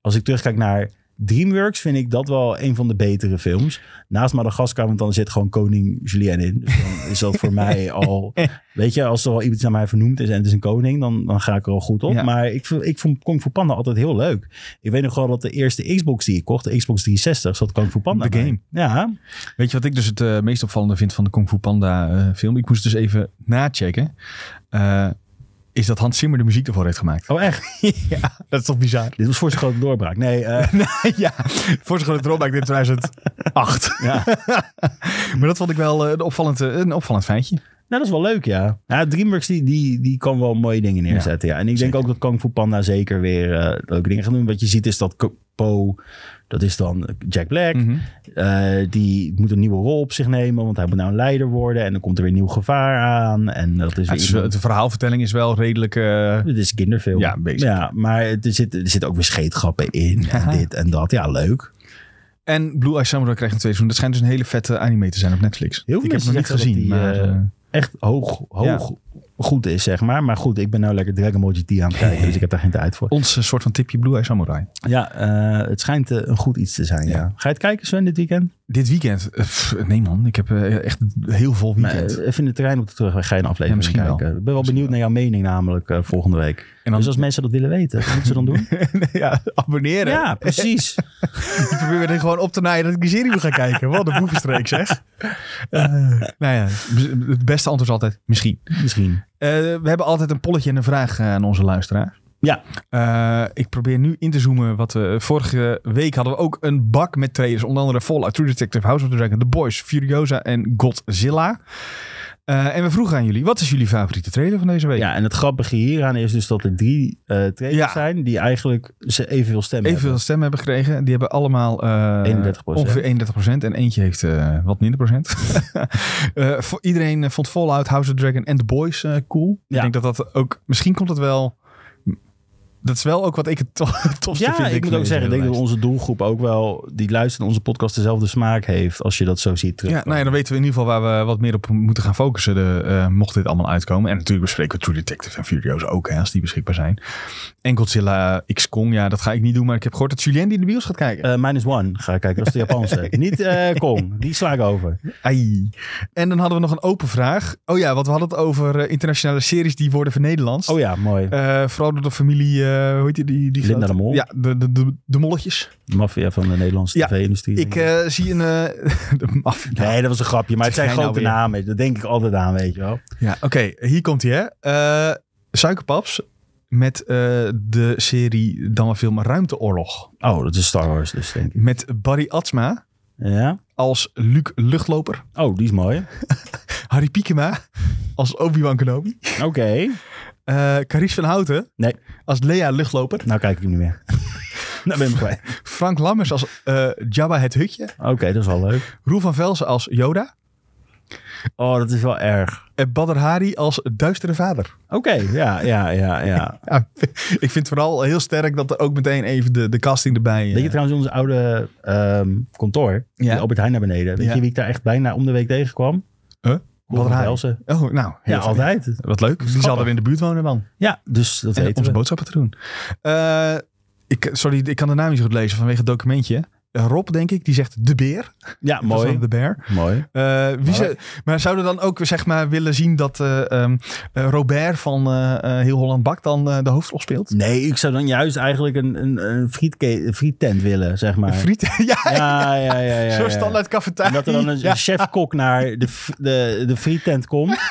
Als ik terugkijk naar DreamWorks, vind ik dat wel een van de betere films. Naast Madagaskar, want dan zit gewoon koning Julien in. Dus dan is dat voor mij al... Weet je, als er wel iemand naar mij vernoemd is en het is een koning, dan, dan ga ik er al goed op. Ja. Maar ik, vond- ik vond Kung Fu Panda altijd heel leuk. Ik weet nog wel dat de eerste Xbox die ik kocht, de Xbox 360, zat Kung Fu Panda De bij. game. Ja, Weet je wat ik dus het eh, meest opvallende vind van de Kung Fu Panda eh, film? Ik moest dus even nachecken. Eh, is dat Hans Zimmer de muziek ervoor heeft gemaakt. oh echt? ja, dat is toch bizar. Dit was voor zijn grote doorbraak. Nee, eh, ja, voor zijn grote drawback in 2008. ja. maar dat vond ik wel eh, een, opvallend, eh, een opvallend feitje. Nou, dat is wel leuk, ja. ja DreamWorks die, die, die kan wel mooie dingen neerzetten, ja. En ik denk ook dat Kung Fu Panda zeker weer eh, leuke dingen gaat doen. Wat je ziet is dat Po, dat is dan Jack Black. Mhm. eh, die moet een nieuwe rol op zich nemen, want hij moet nou een leider worden. En dan komt er weer nieuw gevaar aan. En dat is Ja, het is, iemand- de verhaalvertelling is wel redelijk... eh, Het is kinderfilm. Ja. Ja, maar er zitten er zit ook weer scheetgrappen in. En dit en dat. Ja, leuk. en Blue Eye Samurai krijgt een tweede seizoen. Dat schijnt dus een hele vette anime te zijn op Netflix. Heel veel ik heb hem nog niet gezien, maar... eh, Echt hoog, hoog goed is, zeg maar. Maar goed, ik ben nou lekker Dragon Ball GT aan het kijken. dus ik heb daar geen tijd voor. ons eh, soort van tipje Blue Eye Samurai. Ja, eh, het schijnt eh, een goed iets te zijn. Ja. Ja. Ga je het kijken, Sven, dit weekend? Dit weekend? pff, nee man, ik heb echt heel vol Maar, weekend. eh, even in de trein op de terugweg ga je een Ja, aflevering misschien wel. Ik ben wel benieuwd naar jouw mening namelijk volgende week. en dan, Dus als mensen dat willen weten, wat moeten ze dan doen? ja, abonneren. ja, precies. Ik probeer er gewoon op te naaien dat ik die serie wil gaan kijken. Wat een boevenstreek zeg. Nou ja, het beste antwoord is altijd misschien. Misschien. Eh, we hebben altijd een polletje en een vraag eh, aan onze luisteraar. Ja. Eh, ik probeer nu in te zoomen. Wat we, vorige week hadden we ook een bak met trailers. Onder andere Fallout, True Detective, House of the Dragon, The Boys, Furiosa en Godzilla. Eh, en we vroegen aan jullie, wat is jullie favoriete trailer van deze week? Ja, en het grappige hieraan is dus dat er drie eh trailers Ja. zijn die eigenlijk ze evenveel stemmen Evenveel hebben. stemmen hebben gekregen. Die hebben allemaal eh 31%. ongeveer 31% En eentje heeft wat minder procent. Voor iedereen vond Fallout, House of Dragon en The Boys cool. Ja. Ik denk dat dat ook... Misschien komt het wel... Dat is wel ook wat ik het to tofste Ja, vind. ik moet ook zeggen, ik denk dat onze doelgroep ook wel, die luistert naar onze podcast, dezelfde smaak heeft als je dat zo ziet terug. Ja, nou ja, dan weten we in ieder geval waar we wat meer op moeten gaan focussen. De, eh, mocht dit allemaal uitkomen. En natuurlijk bespreken we True Detective en Furiosa ook, hè, als die beschikbaar zijn. En Godzilla X Kong, ja, dat ga ik niet doen. Maar ik heb gehoord dat Julien die in de bios gaat kijken. Eh, minus one ga ik kijken, dat is de Japanse. Niet eh Kong, die sla ik over. Ai. En dan hadden we nog een open vraag. Oh ja, want we hadden het over internationale series die worden vernederlandst. Oh ja, mooi. Vooral door de familie hoe heet die? die, die Linda de Mol. Ja, de, de, de, de molletjes. De maffia van de Nederlandse Ja, tv-industrie. Ik eh, zie een... eh de maffia. Nee, dat was een grapje. Maar het zijn nou grote weer? namen. Dat denk ik altijd aan, weet je wel. Ja, oké. hier komt hij, hè. Eh, suikerpaps met eh, de serie dan maar film Ruimteoorlog. Oh, dat is Star Wars dus, denk ik. Met Barry Atsma Ja? als Luc Luchtloper. Oh, die is mooi. Harry Piekema als Obi-Wan Kenobi. Oké. Eh Carice van Houten Nee, als Lea Luchtloper. nou kijk ik hem niet meer. nou ben ik kwijt. Frank Lammers als eh, Jabba het Hutje. Oké, dat is wel leuk. Roel van Velsen als Yoda. Oh, dat is wel erg. En Badr Hari als Duistere Vader. Oké, ja, ja, ja, ja. Ja, ik vind het vooral heel sterk dat er ook meteen even de, de casting erbij... eh, Weet je trouwens, onze oude ehm, kantoor, Ja. ja. Albert Heijn naar beneden. Weet Ja. je wie ik daar echt bijna om de week tegenkwam? Velsen. Oh, nou. Ja, fijn. altijd. Wat leuk. Die zal er in de buurt wonen dan. Ja, dus dat En weten onze we. boodschappen te doen. Eh, ik, sorry, ik kan de naam niet goed lezen vanwege het documentje. Rob, denk ik, die zegt de beer. Ja, mooi. De beer. Mooi. Eh, wie ze, maar zouden dan ook zeg maar willen zien dat eh, ehm, eh, Robert van Heel Holland Bak dan de hoofdrol speelt? Nee, ik zou dan juist eigenlijk een, een, een een friettent willen, zeg maar. Friet, ja, Ja, ja, ja. ja, zo ja. standaard cafetaria. Dat er dan een Ja. chef-kok naar de, de, de frietent komt.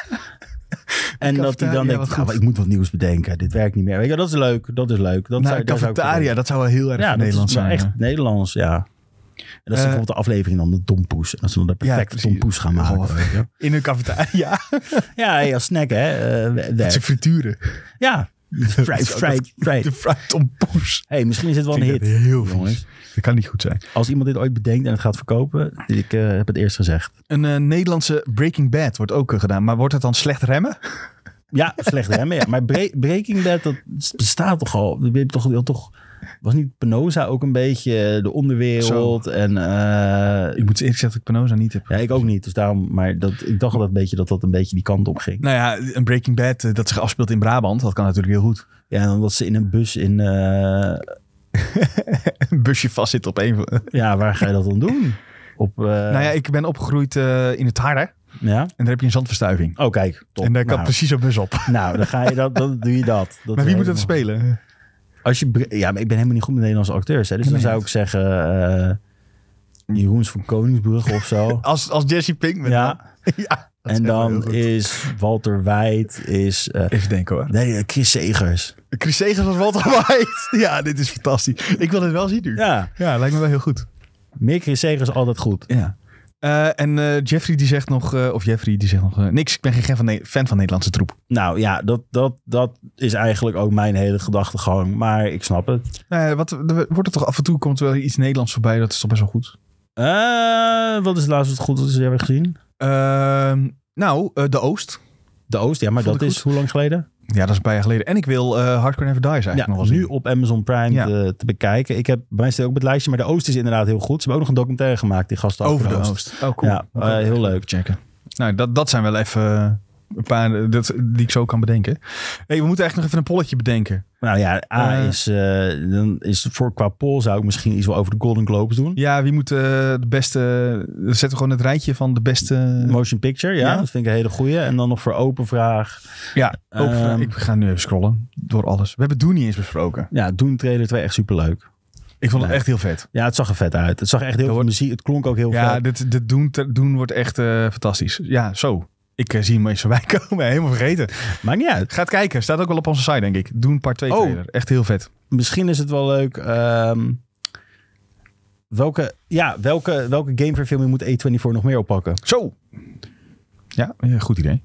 En dat hij dan denkt, nou, ik moet wat nieuws bedenken. Dit werkt niet meer. Weet je, dat is leuk. Dat is leuk. Dat Nou, zou, cafetaria, dat zou wel heel erg ja, dat Nederlands zijn. echt Nederlands, ja. En dat is Eh, bijvoorbeeld de aflevering dan de tompoes. En dat ze dan de perfecte precies. tompoes gaan maken. Oh. In een cafetaria. Ja, als snack, hè. eh, Dat ze frituren. Ja. Fried, fried, fried. De fruit tompoes. Hey, misschien is dit wel een hit. dat heel jongens. Dat kan niet goed zijn. Als iemand dit ooit bedenkt en het gaat verkopen, ik eh, heb het eerst gezegd. Een Nederlandse Breaking Bad wordt ook gedaan. Maar wordt het dan slecht remmen? Ja, slecht remmen. Ja. Maar Bre- Breaking Bad, dat bestaat toch al. Je hebt toch, toch, was niet Penosa ook een beetje de onderwereld? En, eh, Ik moet eerlijk zeggen dat ik Penosa niet heb. ja, ik ook niet. Dus daarom, maar dat, ik dacht altijd een beetje dat dat een beetje die kant op ging. Nou ja, een Breaking Bad eh, dat zich afspeelt in Brabant. Dat kan natuurlijk heel goed. Ja, en omdat ze in een bus in... eh, Een busje vastzit op een van... ja, waar ga je dat dan doen? Op, eh, nou ja, ik ben opgegroeid in het Harde. ja? En daar heb je een zandverstuiving. Oh, kijk. Top. En daar kan nou, precies een bus op. nou, dan ga je dat, dan doe je dat. dat maar wie moet dat het spelen? Als je, ja, maar ik ben helemaal niet goed met Nederlandse acteurs. Hè, dus dan zou ik zeggen eh Jeroens van Koningsbrugge of zo. Als, als Jesse Pinkman. Ja. en dan is Walter White, is... eh, Even denken hoor. nee, eh, Chris Segers. Chris Segers als Walter White. ja, dit is fantastisch. Ik wil het wel zien nu. Ja, Ja, lijkt me wel heel goed. meer Chris Segers altijd goed. Ja. Eh, en eh, Jeffrey die zegt nog, eh, of Jeffrey die zegt nog, niks, ik ben geen fan van, fan van Nederlandse troep. Nou ja, dat, dat, dat is eigenlijk ook mijn hele gedachtegang. Maar ik snap het. Wat, er wordt er toch af en toe, komt er wel iets Nederlands voorbij, dat is toch best wel goed. Wat is het laatste wat goed dat we hebben gezien? Ehm, nou, De Oost. De Oost, ja, maar Vond dat is hoe lang geleden? Ja, dat is een paar jaar geleden. En ik wil eh Hardcore Never Dies eigenlijk Ja, nog wel nu op Amazon Prime Ja. te, te bekijken. Ik heb bij mij staat ook op het lijstje, maar de Oost is inderdaad heel goed. Ze hebben ook nog een documentaire gemaakt, die gasten Over de Oost. Oh, cool. Ja, eh, heel leuk. Checken. Nou, dat, dat zijn wel even eh, een paar eh, dat, die ik zo kan bedenken. hey, we moeten echt nog even een polletje bedenken. Nou ja, A Eh. is, eh, dan is voor qua poll zou ik misschien iets wel over de Golden Globes doen. Ja, wie moet de beste... We zetten gewoon het rijtje van de beste... Motion Picture, ja, Ja. dat vind ik een hele goeie. En dan nog voor open vraag. Ja, ook, Ehm. ik ga nu even scrollen door alles. We hebben Doen niet eens besproken. Ja, Doen trailer 2 echt superleuk. Ik vond het Nee. echt heel vet. Ja, het zag er vet uit. Het zag echt heel veel wordt- muziek. Het klonk ook heel Ja, vet. dit, dit doen, doen wordt echt fantastisch. Ja, zo. Ik eh, zie hem eens voorbij komen. Helemaal vergeten. Maakt niet uit. Gaat kijken. Staat ook wel op onze site, denk ik. Doen part 2 Oh. trailer. Echt heel vet. Misschien is het wel leuk. ehm, welke, ja, welke, welke gameverfilming moet A24 nog meer oppakken? Zo. Ja, ja, goed idee.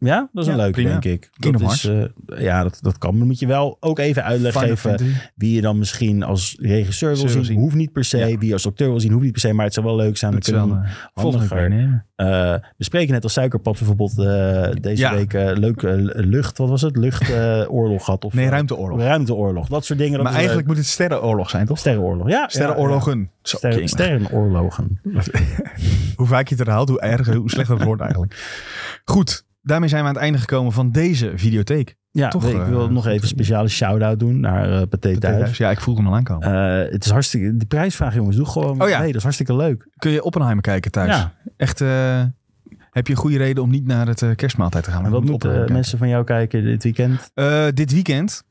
Ja, dat is een Ja, leuke, prima. denk ik. Kingdom dat is, eh, ja, dat, dat kan. Maar moet je wel ook even uitleg Final geven Fantasy. wie je dan misschien als regisseur wil zien. zien. Hoeft niet per se. Ja. Wie je als acteur wil zien, hoeft niet per se. Maar het zou wel leuk zijn. Dat kunnen we eh, keer handiger. nemen. Eh, we spreken net als Suikerpaps bijvoorbeeld deze Ja. week leuke lucht, wat was het? Luchtoorlog gehad? Of, Nee, ruimteoorlog. ruimteoorlog. Dat soort dingen. Dat Maar eigenlijk leuk. moet het sterrenoorlog zijn, toch? Sterrenoorlog. Ja, Sterrenoorlogen. Sterrenoorlogen. Hoe vaak je het herhaalt, hoe erger, hoe slechter het wordt eigenlijk. Goed, daarmee zijn we aan het einde gekomen van deze videotheek. Ja, Toch, ik wil eh, nog even een speciale shout-out doen naar uh, Pathé Thuis. Ja, ik voel hem al aankomen. Uh, het is hartstikke... De prijsvraag, jongens. Doe gewoon Oh ja. mee. Dat is hartstikke leuk. Kun je Oppenheimer kijken thuis? Ja. Echt, eh, heb je een goede reden om niet naar het eh, kerstmaaltijd te gaan? En wat Moet moeten mensen van jou kijken dit weekend? Eh, dit weekend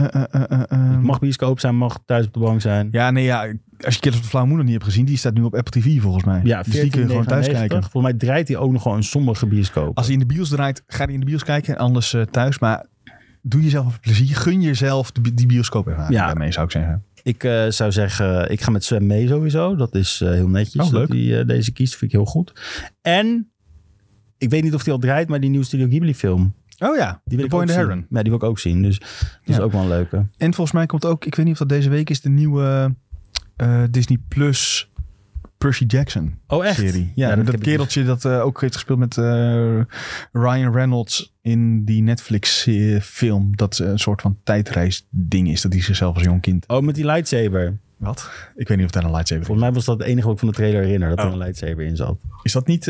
Het mag bioscoop zijn, mag thuis op de bank zijn. Ja, nee, ja. Als je Killers of Flower Moon nog niet hebt gezien, die staat nu op Apple TV volgens mij. Ja, dus die kun je gewoon thuis 14,99. kijken. Volgens mij draait hij ook nog gewoon een sommige bioscoop. Als hij in de bios draait, ga die in de bios kijken. En anders eh, thuis. Maar doe jezelf plezier. Gun jezelf de, die bioscoop ervaring Ja. daarmee, zou ik zeggen. Ik eh, zou zeggen, ik ga met Sven mee sowieso. Dat is eh, heel netjes Oh, dat hij eh, deze kiest. Vind ik heel goed. En ik weet niet of hij al draait, maar die nieuwe Studio Ghibli film. Oh ja, Die wil The ik Boy ook the zien. Heron. Ja, die wil ik ook zien. Dus dat is ook wel een leuke. En volgens mij komt ook, ik weet niet of dat deze week is, de nieuwe eh, Disney Plus Percy Jackson Oh, echt? serie. Ja, dat kereltje dat eh, ook heeft gespeeld met eh, Ryan Reynolds in die Netflix film. Dat een soort van tijdreis ding is. Dat hij zichzelf als jong kind. Oh, met die lightsaber. Wat? Ik weet niet of daar een lightsaber is. Volgens mij was dat het enige wat ik van de trailer herinner. Dat er Oh. een lightsaber in zat. Is dat niet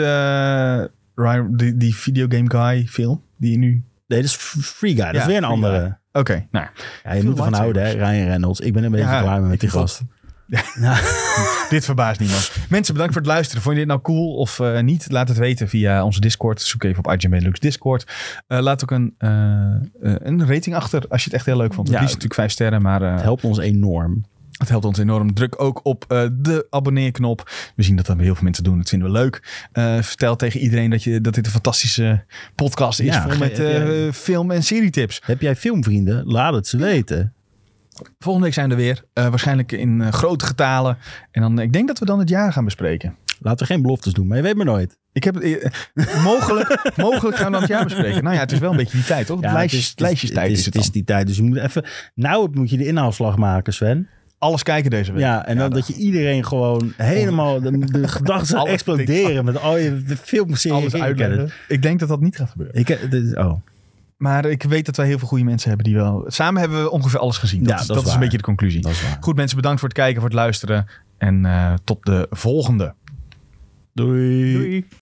Ryan, die, die videogame guy film die je nu... Nee, dat is Free Guy. Dat Ja, is weer een Free andere. Guy. Oké, nou. Ja, je moet ervan houden, hè. Ryan Reynolds. Ik ben een beetje Ja, klaar met die gast. Dit verbaast niemand. Mensen, bedankt voor het luisteren. Vond je dit nou cool of eh, niet? Laat het weten via onze Discord. Zoek even op IGN Benelux Discord. Eh, laat ook een, eh, een rating achter als je het echt heel leuk vond. Het Ja. liefst natuurlijk vijf sterren, maar Het helpt ons enorm. Het helpt ons enorm. Druk ook op eh, de abonneerknop. We zien dat dat heel veel mensen doen. Dat vinden we leuk. Eh, vertel tegen iedereen dat, je, dat dit een fantastische podcast is. Ja, vol met jij- eh, film- en serietips. Heb jij filmvrienden? Laat het ze weten. Volgende week zijn we er weer. Waarschijnlijk in grote getalen. En dan, ik denk dat we dan het jaar gaan bespreken. Laten we geen beloftes doen, maar je weet maar nooit. Ik heb, eh, mogelijk, mogelijk gaan we dan het jaar bespreken. Nou ja, het is wel een beetje die tijd, toch? Ja, lijstjes, het is- het is- lijstjestijd het is, het is die tijd. Dus je moet even... Nou moet je de inhaalslag maken, Sven. Alles kijken deze week. Ja, en dan dat je iedereen gewoon helemaal... De, de gedachten exploderen met al je filmseries. alles uitleggen. Ik denk dat dat niet gaat gebeuren. Ik, heb- dit oh. Maar ik weet dat wij heel veel goede mensen hebben die wel... Samen hebben we ongeveer alles gezien. Dat, Ja, is, dat dat is een beetje de conclusie. Dat is waar. Goed mensen, bedankt voor het kijken, voor het luisteren. En eh, tot de volgende. Doei. Doei.